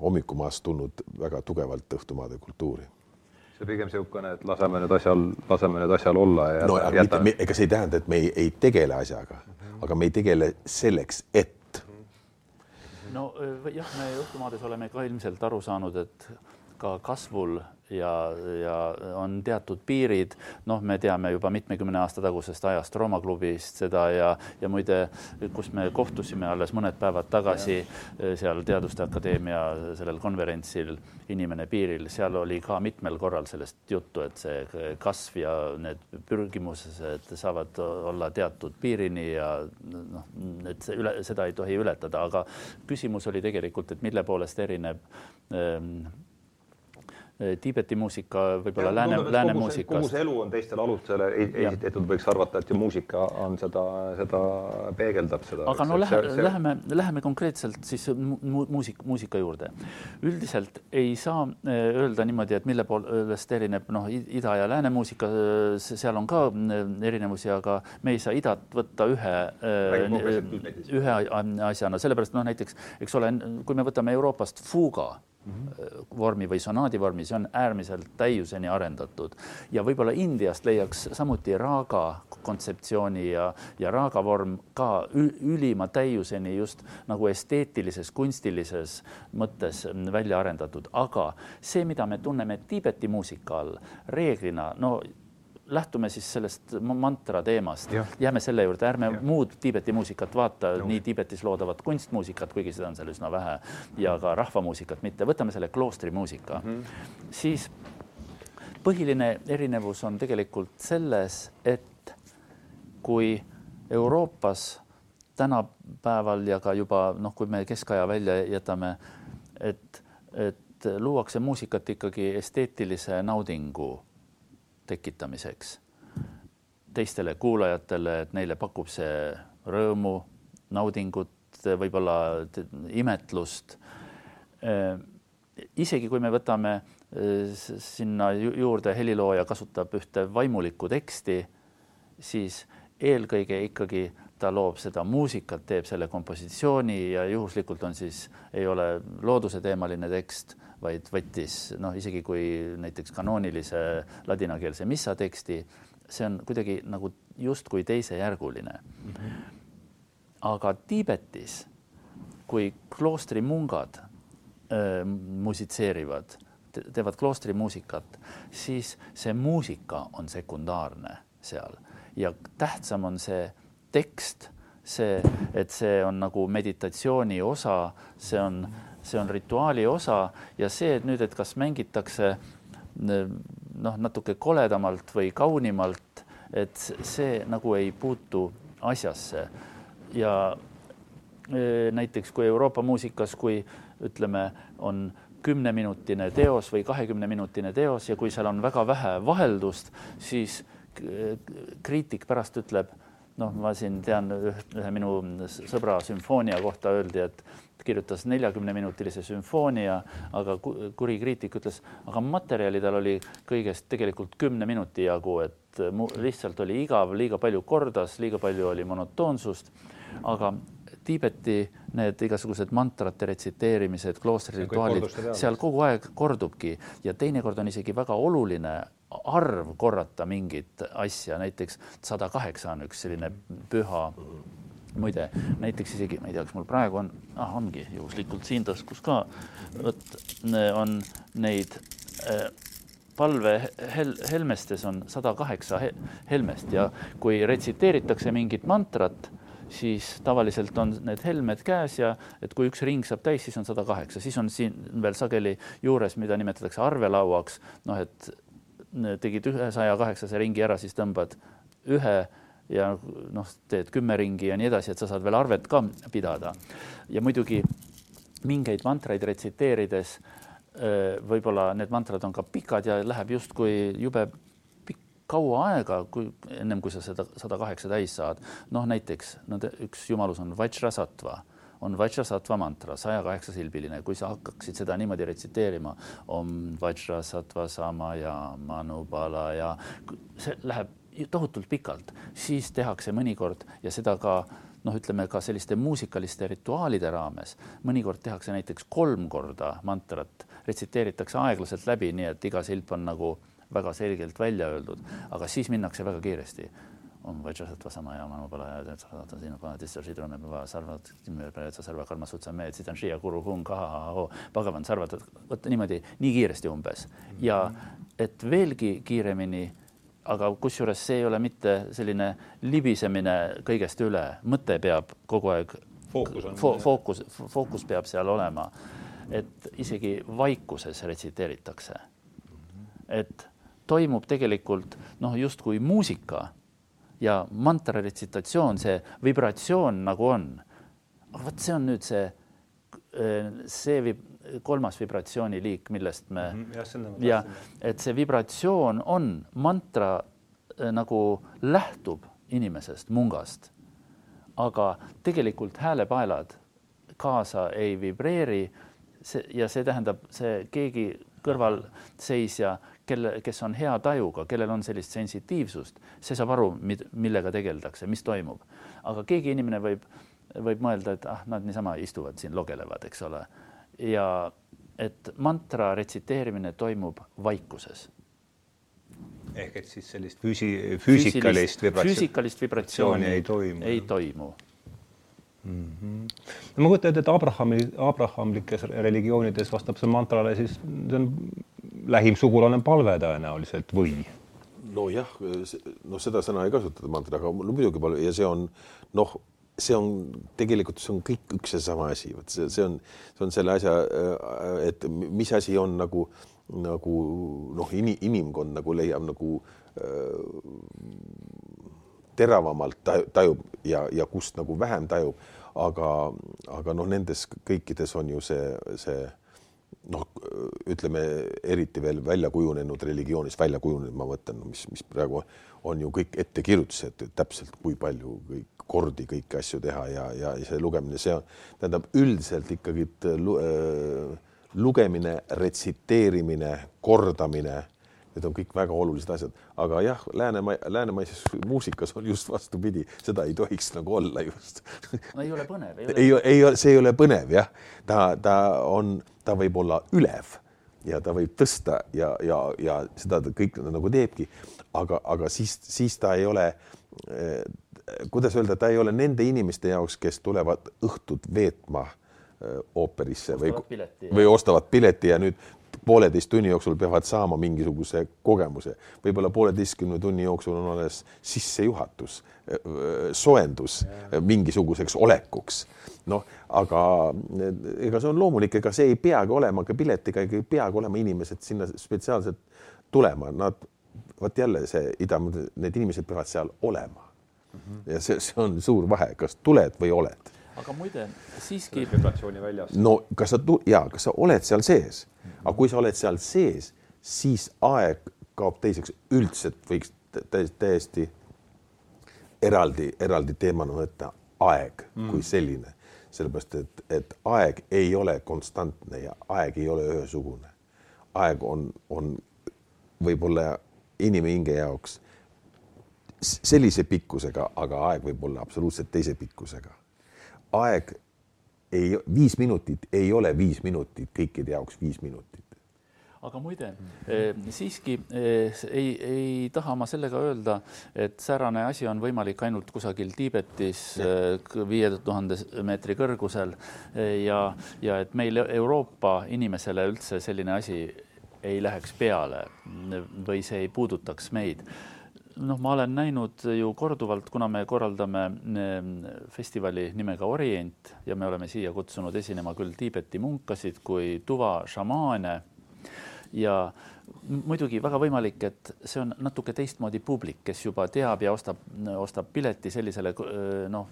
hommikumaast tulnud väga tugevalt õhtumaade kultuuri see pigem niisugune, et laseme nüüd asjal, laseme nüüd asjal olla ja no, jäta, jäta. ega see ei tähenda, et me ei, ei tegele asjaga mm, -hmm. aga me ei tegele selleks, et no jah, me Õhtumaades oleme ka ilmselt aru saanud, et ka kasvul ja, ja on teatud piirid, noh, me teame juba mitmekümne aasta tagusest ajast Rooma klubist seda ja, ja muide, kus me kohtusime alles mõned päevad tagasi ja. seal Teaduste Akadeemia sellel konverentsil Inimene piiril, seal oli ka mitmel korral sellest juttu, et see kasv ja need pürgimused saavad olla teatud piirini ja noh, et see üle, seda ei tohi ületada, aga küsimus oli tegelikult, et mille poolest erineb ähm, Tiibeti muusika võib-olla lääne, lääne muusikast. kogu see elu on teistel alustel esitatud, võiks arvata, et ju muusika on seda, seda peegeldab seda. aga no lähe, see... läheme, läheme konkreetselt siis mu, muusik, muusika juurde. üldiselt ei saa eh, öelda niimoodi, et mille poolest erineb noh, ida ja lääne muusika, seal on ka erinevusi, aga me ei saa idat võtta ühe, ühe asjana, sellepärast noh, näiteks eks ole, kui me võtame Euroopast fuuga vormi või sonaadi vormi, see on äärmiselt täiuseni arendatud. Ja võib-olla Indiast leiaks samuti raaga kontseptsiooni ja, ja raaga vorm ka ülima täiuseni just nagu esteetilises, kunstilises mõttes välja arendatud, aga see, mida me tunneme Tiibeti muusika all, reeglina no lähtume siis sellest mantra teemast, jääme selle juurde, ärme ja. muud Tiibeti muusikat vaata no., nii Tiibetis loodavat kunstmuusikat, kuigi seda on seal üsna vähe ja ka rahvamuusikat mitte, võtame selle kloostrimuusika mm, -hmm. siis põhiline erinevus on tegelikult selles, et kui Euroopas tänapäeval ja ka juba noh, kui me keskaja välja jätame, et, et et luuakse muusikat ikkagi esteetilise naudingu tekitamiseks teistele kuulajatele, et neile pakub see rõõmu, naudingut, võib-olla imetlust. isegi kui me võtame sinna juurde, helilooja kasutab ühte vaimulikku teksti, siis eelkõige ikkagi ta loob seda muusikat, teeb selle kompositsiooni ja juhuslikult on siis, ei ole looduse teemaline tekst, vaid võttis noh, isegi kui näiteks kanoonilise ladinakeelse missa teksti see on kuidagi nagu justkui teisejärguline mm. -hmm. aga Tiibetis, kui kloostrimungad öö, musitseerivad te, teevad kloostrimuusikat, siis see muusika on sekundaarne seal ja tähtsam on see tekst, see, et see on nagu meditatsiooni osa, see on, see on rituaali osa ja see, et nüüd, et kas mängitakse noh, natuke koledamalt või kaunimalt, et see nagu ei puutu asjasse. ja e, näiteks kui Euroopa muusikas, kui ütleme, on kümneminutine teos või kahekümneminutine teos ja kui seal on väga vähe vaheldust, siis kriitik pärast ütleb, noh, ma siin tean ühe minu sõbra sümfoonia kohta öeldi, et kirjutas neljakümneminutilise sümfoonia, aga kuri kriitik ütles, aga materjali tal oli kõigest tegelikult kümne minuti jagu, et lihtsalt oli igav, liiga palju kordas, liiga palju oli monotoonsust. aga Tiibeti need igasugused mantrate retsiteerimised, kloostri rituaalid, seal kogu aeg kordubki. Ja teinekord on isegi väga oluline arv korrata mingit asja, näiteks sada kaheksa on üks selline püha muide, näiteks isegi, ma ei tea, kas mul praegu on ah,, ongi juhuslikult siin taskus ka, vot on neid äh, palve hel helmestes on sada kaheksa helmest ja kui retsiteeritakse mingit mantrat, siis tavaliselt on need helmed käes ja et kui üks ring saab täis, siis on sada kaheksa, siis on siin veel sageli juures, mida nimetatakse arvelauaks, noh, et tegid ühe saja kaheksase ringi ära, siis tõmbad ühe ja noh, teed kümme ringi ja nii edasi, et sa saad veel arvet ka pidada. ja muidugi mingeid mantraid retsiteerides võib-olla need mantrad on ka pikad ja läheb justkui jube kaua aega, kui ennem kui sa seda sada kaheksa täis saad. noh, näiteks no, üks jumalus on Vajrasattva on Vajrasattva mantra, saja kaheksa silbiline, kui sa hakkaksid seda niimoodi retsiteerima, om Vajrasattva sama ja manubala ja see läheb tohutult pikalt, siis tehakse mõnikord ja seda ka noh, ütleme ka selliste muusikaliste rituaalide raames, mõnikord tehakse näiteks kolm korda mantrat, retsiteeritakse aeglaselt läbi, nii et iga silp on nagu väga selgelt välja öeldud, aga siis minnakse väga kiiresti. On Vajrasattva sama ja manupala ja siin on tissa sidrone päeva sarvad, sarva karmasutsa mehed, siis on Shia Guru Hun Kaha, Bhagavan sarvad, vot niimoodi nii kiiresti umbes. Ja et veelgi kiiremini aga kusjuures see ei ole mitte selline libisemine kõigest üle, mõte peab kogu aeg fookus on fo, fookus, fookus peab seal olema, et isegi vaikuses retsiteeritakse. et toimub tegelikult noh, justkui muusika ja mantra retsitatsioon, see vibratsioon nagu on. vot see on nüüd see, see vib, kolmas vibratsiooniliik, millest me mm -hmm. ja, ja et see vibratsioon on mantra äh, nagu lähtub inimesest, mungast, aga tegelikult häälepaelad kaasa ei vibreeri. see ja see tähendab, see keegi kõrvalseisja, kelle, kes on hea tajuga, kellel on sellist sensitiivsust, see saab aru, millega tegeldakse, mis toimub. aga keegi inimene võib, võib mõelda, et ah, nad niisama istuvad siin, logelevad, eks ole ja et mantra retsiteerimine toimub vaikuses. ehk et siis sellist füüsi-, füüsikalist vibratsiooni, füüsikalist vibratsiooni ei toimu, ei toimu. Mm -hmm. no ma kujutan ette, et Abrahami, abrahamlikes religioonides vastab see mantrale siis, see on lähim sugulane palve tõenäoliselt või? nojah, no seda sõna ei kasutata mantraga, no muidugi palve ja see on noh see on tegelikult, see on kõik üks ja sama asi, vot see, see on, see on selle asja, et mis asi on nagu, nagu noh, inimkond nagu leiab nagu äh, teravamalt tajub ja, ja kust nagu vähem tajub, aga, aga noh, nendes kõikides on ju see, see noh, ütleme eriti veel välja kujunenud religioonis välja kujunenud, ma mõtlen, mis, mis praegu on ju kõik ettekirjutused, täpselt kui palju kõik kordi kõiki asju teha ja, ja see lugemine, see on, tähendab üldiselt ikkagi lugemine, retsiteerimine, kordamine need on kõik väga olulised asjad, aga jah, Läänemaa, läänemaises muusikas on just vastupidi, seda ei tohiks nagu olla just. no ei ole põnev. ei, ei, ei, see ei ole põnev jah, ta, ta on, ta võib olla ülev ja ta võib tõsta ja, ja, ja seda ta kõik nagu teebki, aga, aga siis, siis ta ei ole eh, kuidas öelda, ta ei ole nende inimeste jaoks, kes tulevad õhtut veetma eh, ooperisse või, või ostavad pileti ja nüüd pooleteist tunni jooksul peavad saama mingisuguse kogemuse, võib-olla pooleteistkümne tunni jooksul on alles sissejuhatus, soojendus mingisuguseks olekuks. noh, aga ega see on loomulik, ega see ei peagi olema ka piletiga, ei peagi olema inimesed sinna spetsiaalselt tulema, nad vot jälle see ida, need inimesed peavad seal olema. Ja see, see on suur vahe, kas tuled või oled aga muide siiski. vibratsiooni väljas. no kas sa ja kas sa oled seal sees, aga kui sa oled seal sees, siis aeg kaob teiseks, üldse võiks täiesti, täiesti eraldi, eraldi teemana võtta aeg mm. kui selline, sellepärast et, et aeg ei ole konstantne ja aeg ei ole ühesugune. aeg on, on võib-olla inimhinge jaoks sellise pikkusega, aga aeg võib olla absoluutselt teise pikkusega. Aeg ei, viis minutit ei ole viis minutit kõikide jaoks viis minutit. Aga muide eh, siiski eh, ei, ei taha ma sellega öelda, et säärane asi on võimalik ainult kusagil Tiibetis eh, viie tuhande meetri kõrgusel ja, ja et meil Euroopa inimesele üldse selline asi ei läheks peale või see ei puudutaks meid noh, ma olen näinud ju korduvalt, kuna me korraldame festivali nimega Orient ja me oleme siia kutsunud esinema küll Tiibeti munkasid kui tuva šamaane. Ja muidugi väga võimalik, et see on natuke teistmoodi publik, kes juba teab ja ostab, ostab pileti sellisele noh,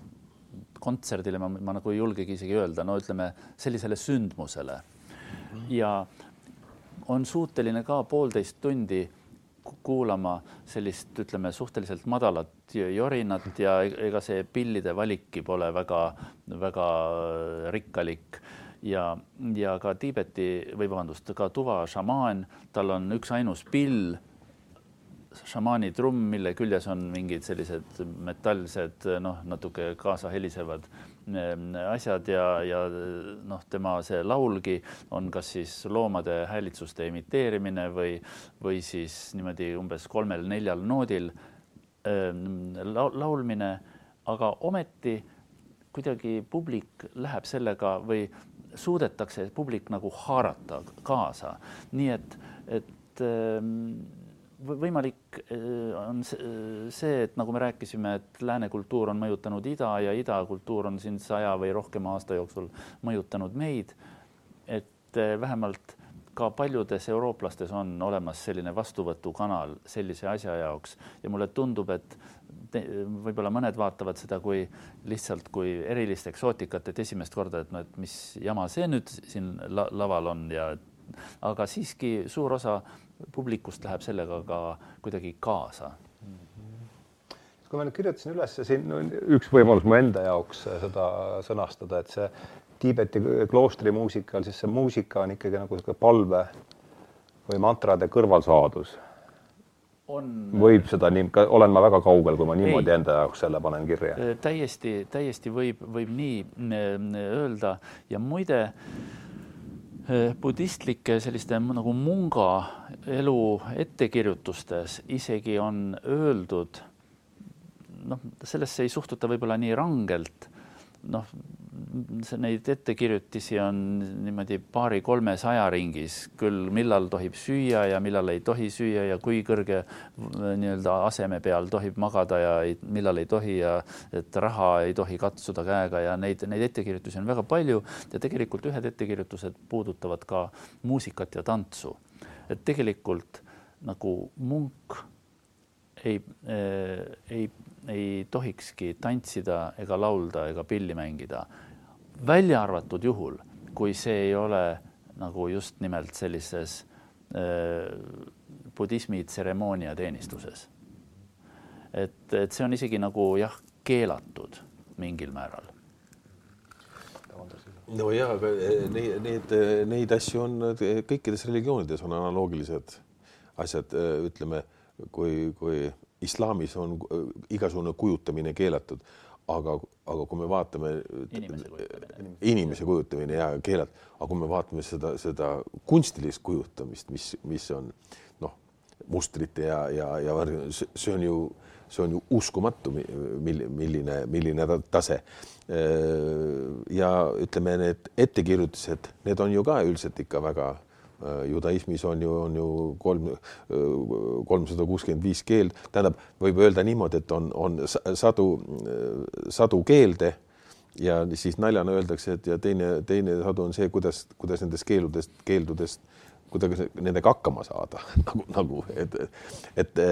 kontserdile ma, ma nagu ei julgegi isegi öelda, no ütleme sellisele sündmusele. Ja on suuteline ka poolteist tundi kuulama sellist, ütleme suhteliselt madalat jorinat ja ega see pillide valikki pole väga-väga rikkalik. Ja, ja ka Tiibeti või vabandust, ka tuva šamaan, tal on üksainus pill šamaani trumm, mille küljes on mingid sellised metallsed noh, natuke kaasa helisevad asjad ja, ja noh, tema see laulgi on kas siis loomade häälitsuste imiteerimine või, või siis niimoodi umbes kolmel-neljal noodil ehm, laulmine, aga ometi kuidagi publik läheb sellega või suudetakse publik nagu haarata kaasa, nii et, et ehm, võimalik äh, on see, et nagu me rääkisime, et lääne kultuur on mõjutanud ida ja ida kultuur on siin saja või rohkema aasta jooksul mõjutanud meid. et äh, vähemalt ka paljudes eurooplastes on olemas selline vastuvõtukanal sellise asja jaoks ja mulle tundub, et võib-olla mõned vaatavad seda kui lihtsalt kui erilist eksootikat, et esimest korda, et no et mis jama see nüüd siin la laval on ja aga siiski suur osa publikust läheb sellega ka kuidagi kaasa kui ma nüüd kirjutasin üles siin üks võimalus mu enda jaoks seda sõnastada, et see Tiibeti kloostri muusikal, siis see muusika on ikkagi nagu niisugune palve või mantrade kõrvalsaadus. on. võib seda nii, olen ma väga kaugel, kui ma niimoodi ei, enda jaoks selle panen kirja? täiesti, täiesti võib, võib nii öelda ja muide budistlike selliste nagu munga elu ettekirjutustes isegi on öeldud, noh, sellesse ei suhtuta võib-olla nii rangelt, noh, neid ettekirjutisi on niimoodi paari-kolmesaja ringis, küll millal tohib süüa ja millal ei tohi süüa ja kui kõrge nii-öelda aseme peal tohib magada ja ei, millal ei tohi ja et raha ei tohi katsuda käega ja neid, neid ettekirjutusi on väga palju ja tegelikult ühed ettekirjutused puudutavad ka muusikat ja tantsu. et tegelikult nagu munk ei äh,, ei ei tohikski tantsida ega laulda ega pilli mängida välja arvatud juhul, kui see ei ole nagu just nimelt sellises äh, budismi tseremoonia teenistuses. et, et see on isegi nagu jah, keelatud mingil määral. no ja, aga eh, need, need, neid asju on kõikides religioonides on analoogilised asjad, ütleme, kui, kui islaamis on igasugune kujutamine keelatud aga, aga kui me vaatame inimese kujutamine, inimese kujutamine ja keelad, aga kui me vaatame seda, seda kunstilist kujutamist, mis, mis on noh, mustrite ja, ja, ja see on ju, see on ju uskumatu, milline, milline tase. ja ütleme, need ettekirjutused, need on ju ka üldiselt ikka väga Äh, judaismis on ju, on ju kolm, äh, kolmsada kuuskümmend viis keeld, tähendab, võib öelda niimoodi, et on, on sadu, sadu keelde ja siis naljana öeldakse, et ja teine, teine sadu on see, kuidas, kuidas nendest keeludest, keeldudest, kuidagi nendega hakkama saada [LAUGHS] nagu, nagu, et, et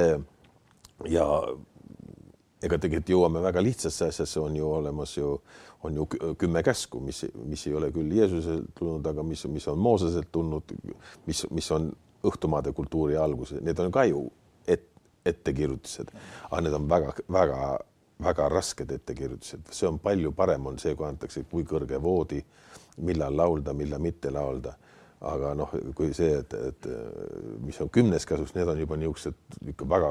ja ega tegelikult jõuame väga lihtsasse asjasse, on ju olemas ju on ju kümme käsku, mis, mis ei ole küll Jeesuselt tulnud, aga mis, mis on Mooseselt tulnud, mis, mis on õhtumaade kultuuri alguse, need on ka ju et, ettekirjutused, aga need on väga-väga-väga rasked ettekirjutused, see on palju parem on see, kui antakse, kui kõrge voodi, millal laulda, millal mitte laulda. Aga noh, kui see, et, et mis on kümnes käsus, need on juba niisugused ikka väga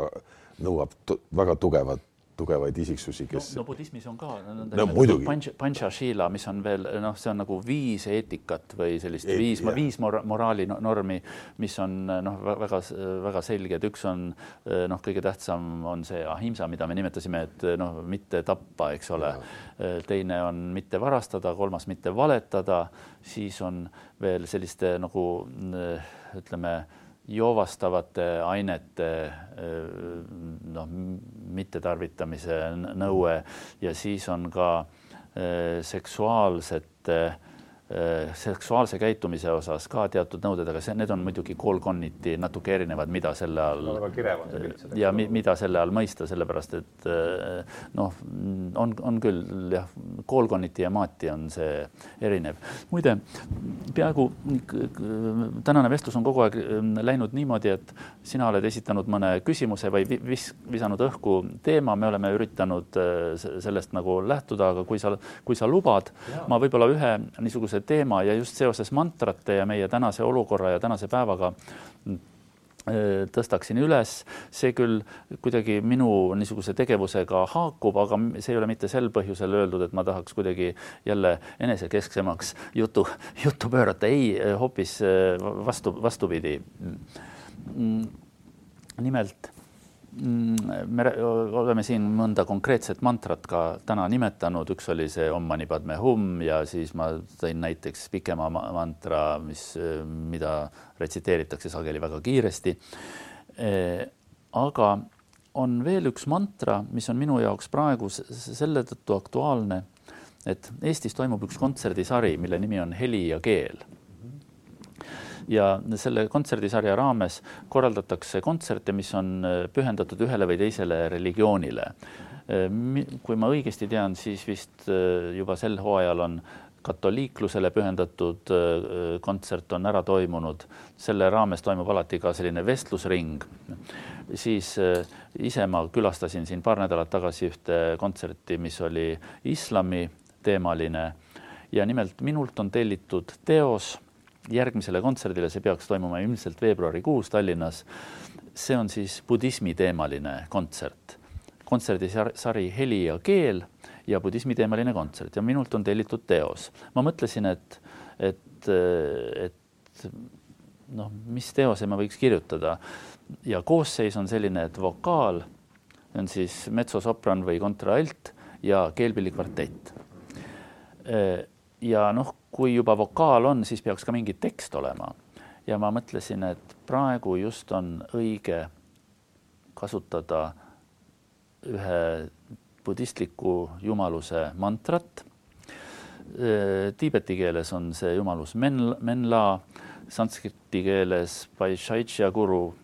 nõuab väga tugevat tugevaid isiksusi, kes no, no budismis on ka no, muidugi. panchashila, mis on veel noh, see on nagu viis eetikat või sellist Eet, viis, viis mora, moraali normi, mis on noh, väga-väga selged, üks on noh, kõige tähtsam on see ahimsa, mida me nimetasime, et noh, mitte tappa, eks ole. teine on mitte varastada, kolmas mitte valetada, siis on veel selliste nagu ütleme joovastavate ainete noh, mittetarvitamise nõue ja siis on ka eh, seksuaalsete Äh, seksuaalse käitumise osas ka teatud nõuded, aga see, need on muidugi koolkonniti natuke erinevad, mida selle all ja mi, mida selle all mõista, sellepärast et äh, noh, on, on küll jah, koolkonniti ja maati on see erinev. muide, peaaegu tänane vestlus on kogu aeg ähm, läinud niimoodi, et sina oled esitanud mõne küsimuse või vis, visanud õhku teema, me oleme üritanud äh, sellest nagu lähtuda, aga kui sa, kui sa lubad, ma võib-olla ühe niisuguse teema ja just seoses mantrate ja meie tänase olukorra ja tänase päevaga mm, äh, tõstaksin üles, see küll kuidagi minu niisuguse tegevusega haakub, aga see ei ole mitte sel põhjusel öeldud, et ma tahaks kuidagi jälle enesekesksemaks jutu, juttu pöörata, ei, hoopis äh, vastu, vastupidi. Mm, nimelt me oleme siin mõnda konkreetset mantrat ka täna nimetanud, üks oli see Om Mani Padme Hum ja siis ma tõin näiteks pikema mantra, mis, mida retsiteeritakse sageli väga kiiresti. E, aga on veel üks mantra, mis on minu jaoks praegu selle tõttu aktuaalne, et Eestis toimub üks kontserdisari, mille nimi on Heli ja keel ja selle kontserdisarja raames korraldatakse kontserte, mis on äh, pühendatud ühele või teisele religioonile. Äh, kui ma õigesti tean, siis vist äh, juba sel hooajal on katoliiklusele pühendatud kontsert on ära toimunud, selle raames toimub alati ka selline vestlusring. siis ise ma külastasin siin paar nädalat tagasi ühte kontserti, mis oli islami teemaline ja nimelt minult on tellitud teos järgmisele kontserdile, see peaks toimuma ilmselt veebruarikuus Tallinnas. see on siis budismi teemaline kontsert, kontserdisari Heli ja keel ja budismi teemaline kontsert ja minult on tellitud teos. ma mõtlesin, et, et, et noh, mis teose ma võiks kirjutada ja koosseis on selline, et vokaal on siis metsosopran või kontraalt ja keelpillikvartett. ja noh, kui juba vokaal on, siis peaks ka mingi tekst olema. ja ma mõtlesin, et praegu just on õige kasutada ühe budistliku jumaluse mantrat. Tiibeti keeles on see jumalus men-, menla, sanskriti keeles guru,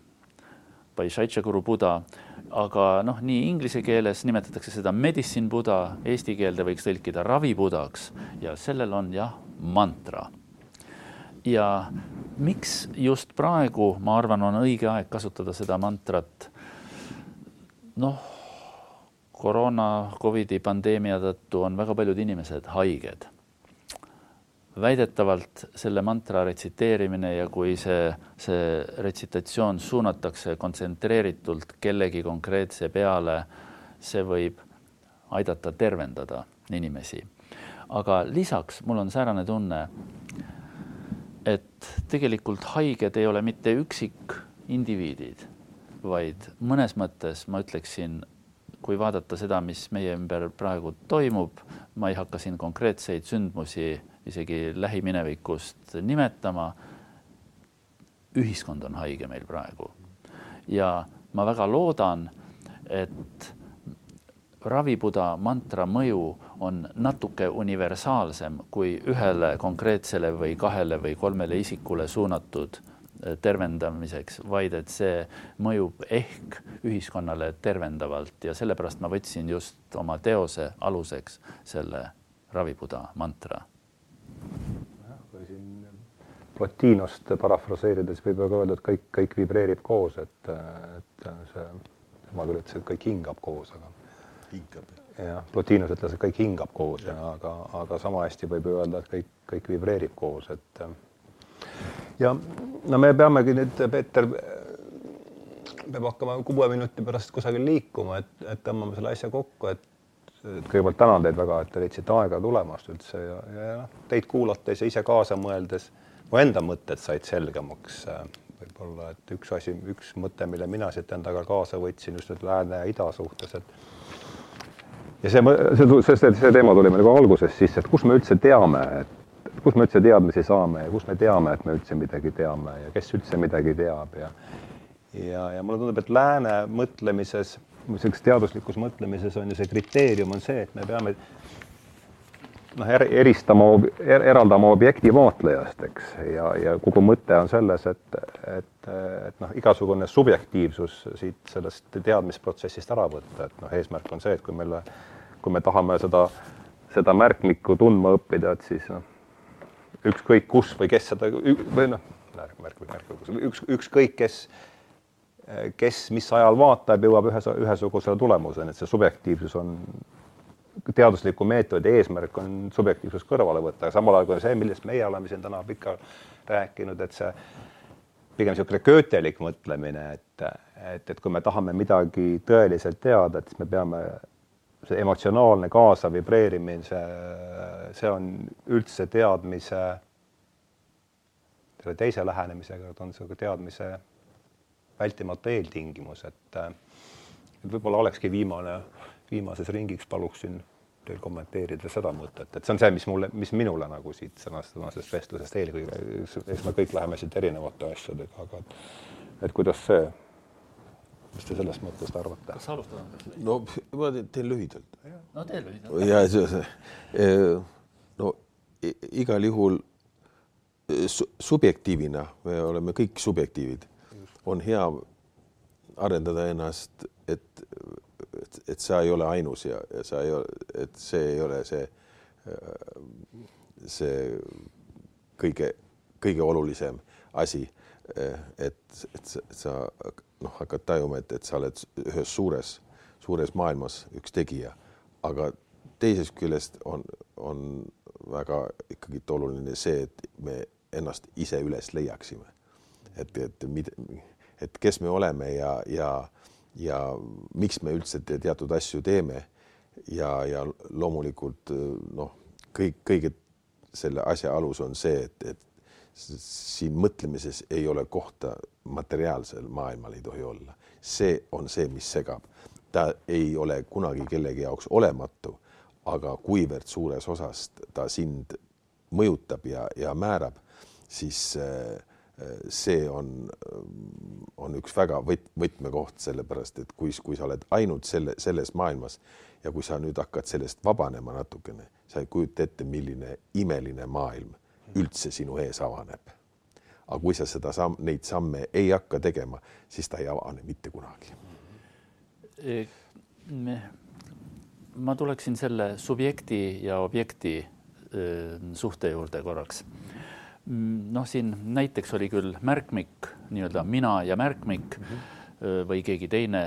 guru buda aga noh, nii inglise keeles nimetatakse seda medicine buda, eesti keelde võiks tõlkida ravibudaks ja sellel on jah, mantra. ja miks just praegu, ma arvan, on õige aeg kasutada seda mantrat. noh, koroona, Covidi pandeemia tõttu on väga paljud inimesed haiged väidetavalt selle mantra retsiteerimine ja kui see, see retsitatsioon suunatakse kontsentreeritult kellegi konkreetse peale, see võib aidata tervendada inimesi. Aga lisaks mul on säärane tunne, et tegelikult haiged ei ole mitte üksikindiviidid, vaid mõnes mõttes ma ütleksin, kui vaadata seda, mis meie ümber praegu toimub, ma ei hakka siin konkreetseid sündmusi isegi lähiminevikust nimetama. ühiskond on haige meil praegu ja ma väga loodan, et ravibuda mantra mõju on natuke universaalsem kui ühele konkreetsele või kahele või kolmele isikule suunatud eh, tervendamiseks, vaid et see mõjub ehk ühiskonnale tervendavalt ja sellepärast ma võtsin just oma teose aluseks selle ravibuda mantra Plotinost parafraseerides võib ka öelda, et kõik, kõik vibreerib koos, et, et see, tema küll ütles, et kõik hingab koos, aga. hingab. Jah, Plotinos ütles, et kõik hingab koos aga, aga sama hästi võib ju öelda, et kõik, kõik vibreerib koos, et. ja no me peamegi nüüd, Peeter, peab hakkama kuue minuti pärast kusagil liikuma, et, et tõmbame selle asja kokku, et kõigepealt tänan teid väga, et te leidsite aega tulemast üldse ja, ja noh, teid kuulates ja ise kaasa mõeldes mu enda mõtted said selgemaks. võib-olla, et üks asi, üks mõte, mille mina siit endaga kaasa võtsin just nüüd lääne ja ida suhtes, et ja see, see, see, see teema tuli meil ka alguses sisse, et kus me üldse teame, et kus me üldse teadmisi saame ja kus me teame, et me üldse midagi teame ja kes üldse midagi teab ja ja, ja mulle tundub, et lääne mõtlemises sellises teaduslikus mõtlemises on ju see kriteerium on see, et me peame noh, eristama, er, eraldama objekti vaatlejast, eks, ja, ja kogu mõte on selles, et, et, et noh, igasugune subjektiivsus siit sellest teadmisprotsessist ära võtta, et noh, eesmärk on see, et kui meile, kui me tahame seda, seda märkmikku tundma õppida, et siis noh, ükskõik kus või kes seda või noh, märk, märk, märk, üks, ükskõik kes kes mis ajal vaatab, jõuab ühe, ühesugusele tulemusele, et see subjektiivsus on teadusliku meetodi eesmärk on subjektiivsus kõrvale võtta, samal ajal kui see, millest meie oleme siin täna pikalt rääkinud, et see pigem niisugune köötelik mõtlemine, et, et, et kui me tahame midagi tõeliselt teada, et siis me peame see emotsionaalne kaasa vibreerimine, see, see on üldse teadmise, selle teise lähenemisega on see teadmise vältimatu eeltingimus, et võib-olla olekski viimane, viimases ringiks paluksin teil kommenteerida seda mõtet, et see on see, mis mulle, mis minule nagu siit sõnast, tänasest vestlusest eelkõige, eks me kõik läheme siit erinevate asjadega, aga et kuidas see, mis te sellest mõttest arvate? kas alustada? no ma teen lühidalt. no tee lühidalt. ja see, see, no igal juhul subjektiivina me oleme kõik subjektiivid on hea arendada ennast, et, et, et sa ei ole ainus ja, ja sa ei ole, et see ei ole see, see kõige, kõige olulisem asi. et, et sa noh, hakkad tajuma, et, et sa oled ühes suures, suures maailmas üks tegija, aga teisest küljest on, on väga ikkagi oluline see, et me ennast ise üles leiaksime. et, et et kes me oleme ja, ja, ja miks me üldse teatud asju teeme. ja, ja loomulikult noh, kõik, kõige selle asja alus on see, et, et siin mõtlemises ei ole kohta materiaalsel maailmal ei tohi olla, see on see, mis segab. ta ei ole kunagi kellegi jaoks olematu, aga kuivõrd suures osas ta sind mõjutab ja, ja määrab, siis äh, see on, on üks väga võt-, võtmekoht, sellepärast et kui, kui sa oled ainult selle, selles maailmas ja kui sa nüüd hakkad sellest vabanema natukene, sa ei kujuta ette, milline imeline maailm üldse sinu ees avaneb. aga kui sa seda samm, neid samme ei hakka tegema, siis ta ei avane mitte kunagi. E, ma tuleksin selle subjekti ja objekti e, suhte juurde korraks noh, siin näiteks oli küll märkmik nii-öelda mina ja märkmik mm. -hmm või keegi teine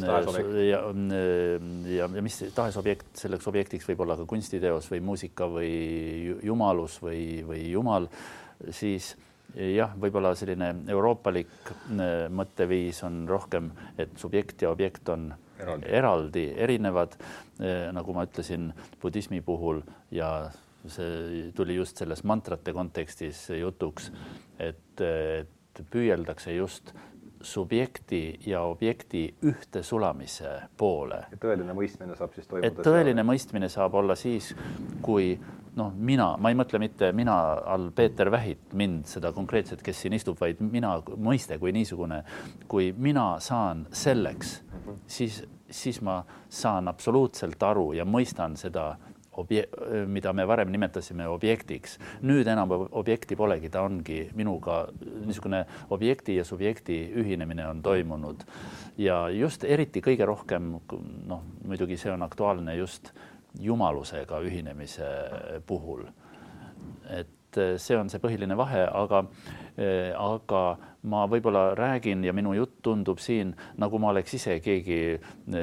ja, ja, ja, ja mis tahes objekt, selleks objektiks võib olla ka kunstiteos või muusika või jumalus või, või jumal, siis jah, võib-olla selline euroopalik mõtteviis on rohkem, et subjekt ja objekt on eraldi, eraldi, erinevad, nagu ma ütlesin, budismi puhul ja see tuli just selles mantrate kontekstis jutuks, et, et püüeldakse just subjekti ja objekti ühte sulamise poole. tõeline mõistmine saab siis toimuda. et tõeline seal. mõistmine saab olla siis, kui noh, mina, ma ei mõtle mitte mina all Peeter Vähit, mind, seda konkreetset, kes siin istub, vaid mina, mõiste kui niisugune, kui mina saan selleks mm, -hmm. siis, siis ma saan absoluutselt aru ja mõistan seda obje-, mida me varem nimetasime objektiks. nüüd enam objekti polegi, ta ongi minuga niisugune objekti ja subjekti ühinemine on toimunud. ja just eriti kõige rohkem noh, muidugi see on aktuaalne just jumalusega ühinemise puhul. et see on see põhiline vahe, aga, aga ma võib-olla räägin ja minu jutt tundub siin nagu ma oleks ise keegi,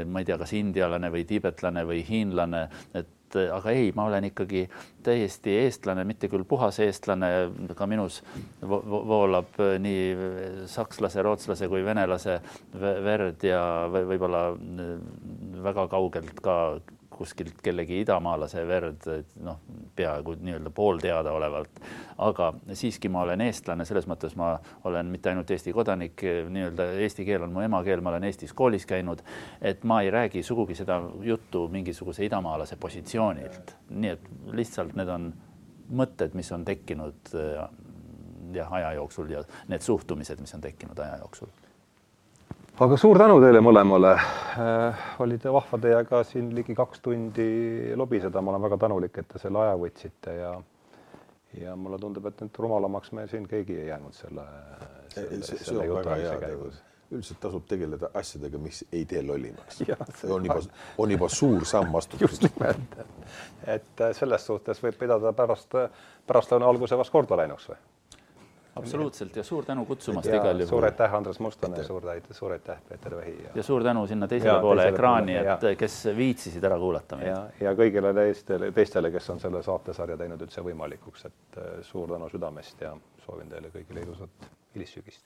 ma ei tea, kas indialane või tiibetlane või hiinlane, et et äh, aga ei, ma olen ikkagi täiesti eestlane, mitte küll puhas eestlane, ka minus voolab äh, nii sakslase, rootslase kui venelase verd ja võib-olla äh, väga kaugelt ka kuskilt kellegi idamaalase verd, noh, peaaegu nii-öelda poolteadaolevalt. aga siiski ma olen eestlane, selles mõttes ma olen mitte ainult Eesti kodanik, nii-öelda eesti keel on mu emakeel, ma olen Eestis koolis käinud, et ma ei räägi sugugi seda juttu mingisuguse idamaalase positsioonilt, nii et lihtsalt need on mõtted, mis on tekkinud jah, aja jooksul ja need suhtumised, mis on tekkinud aja jooksul aga suur tänu teile mõlemale äh,. oli vahva teiega siin ligi kaks tundi lobiseda, ma olen väga tänulik, et te selle aja võtsite ja ja mulle tundub, et nüüd rumalamaks me siin keegi ei jäänud selle, selle, see, selle jutuajamise käigus. üldiselt tasub tegeleda asjadega, mis ei tee lollimaks. [LAUGHS] on juba, on juba suur samm astutud. just nimelt, et selles suhtes võib pidada pärast, pärastlõuna alguse vast korda läinuks või? Absoluutselt ja suur tänu kutsumast igal juhul. suur aitäh, Andres Mustonen, suur aitäh, suur aitäh, Peeter Vähi ja.... ja suur tänu sinna teisele ja, poole teisele ekraani, et ja. kes viitsisid ära kuulata meid. ja, ja kõigile teistele, teistele, kes on selle saatesarja teinud üldse võimalikuks, et äh, suur tänu südamest ja soovin teile kõigile ilusat hilissügist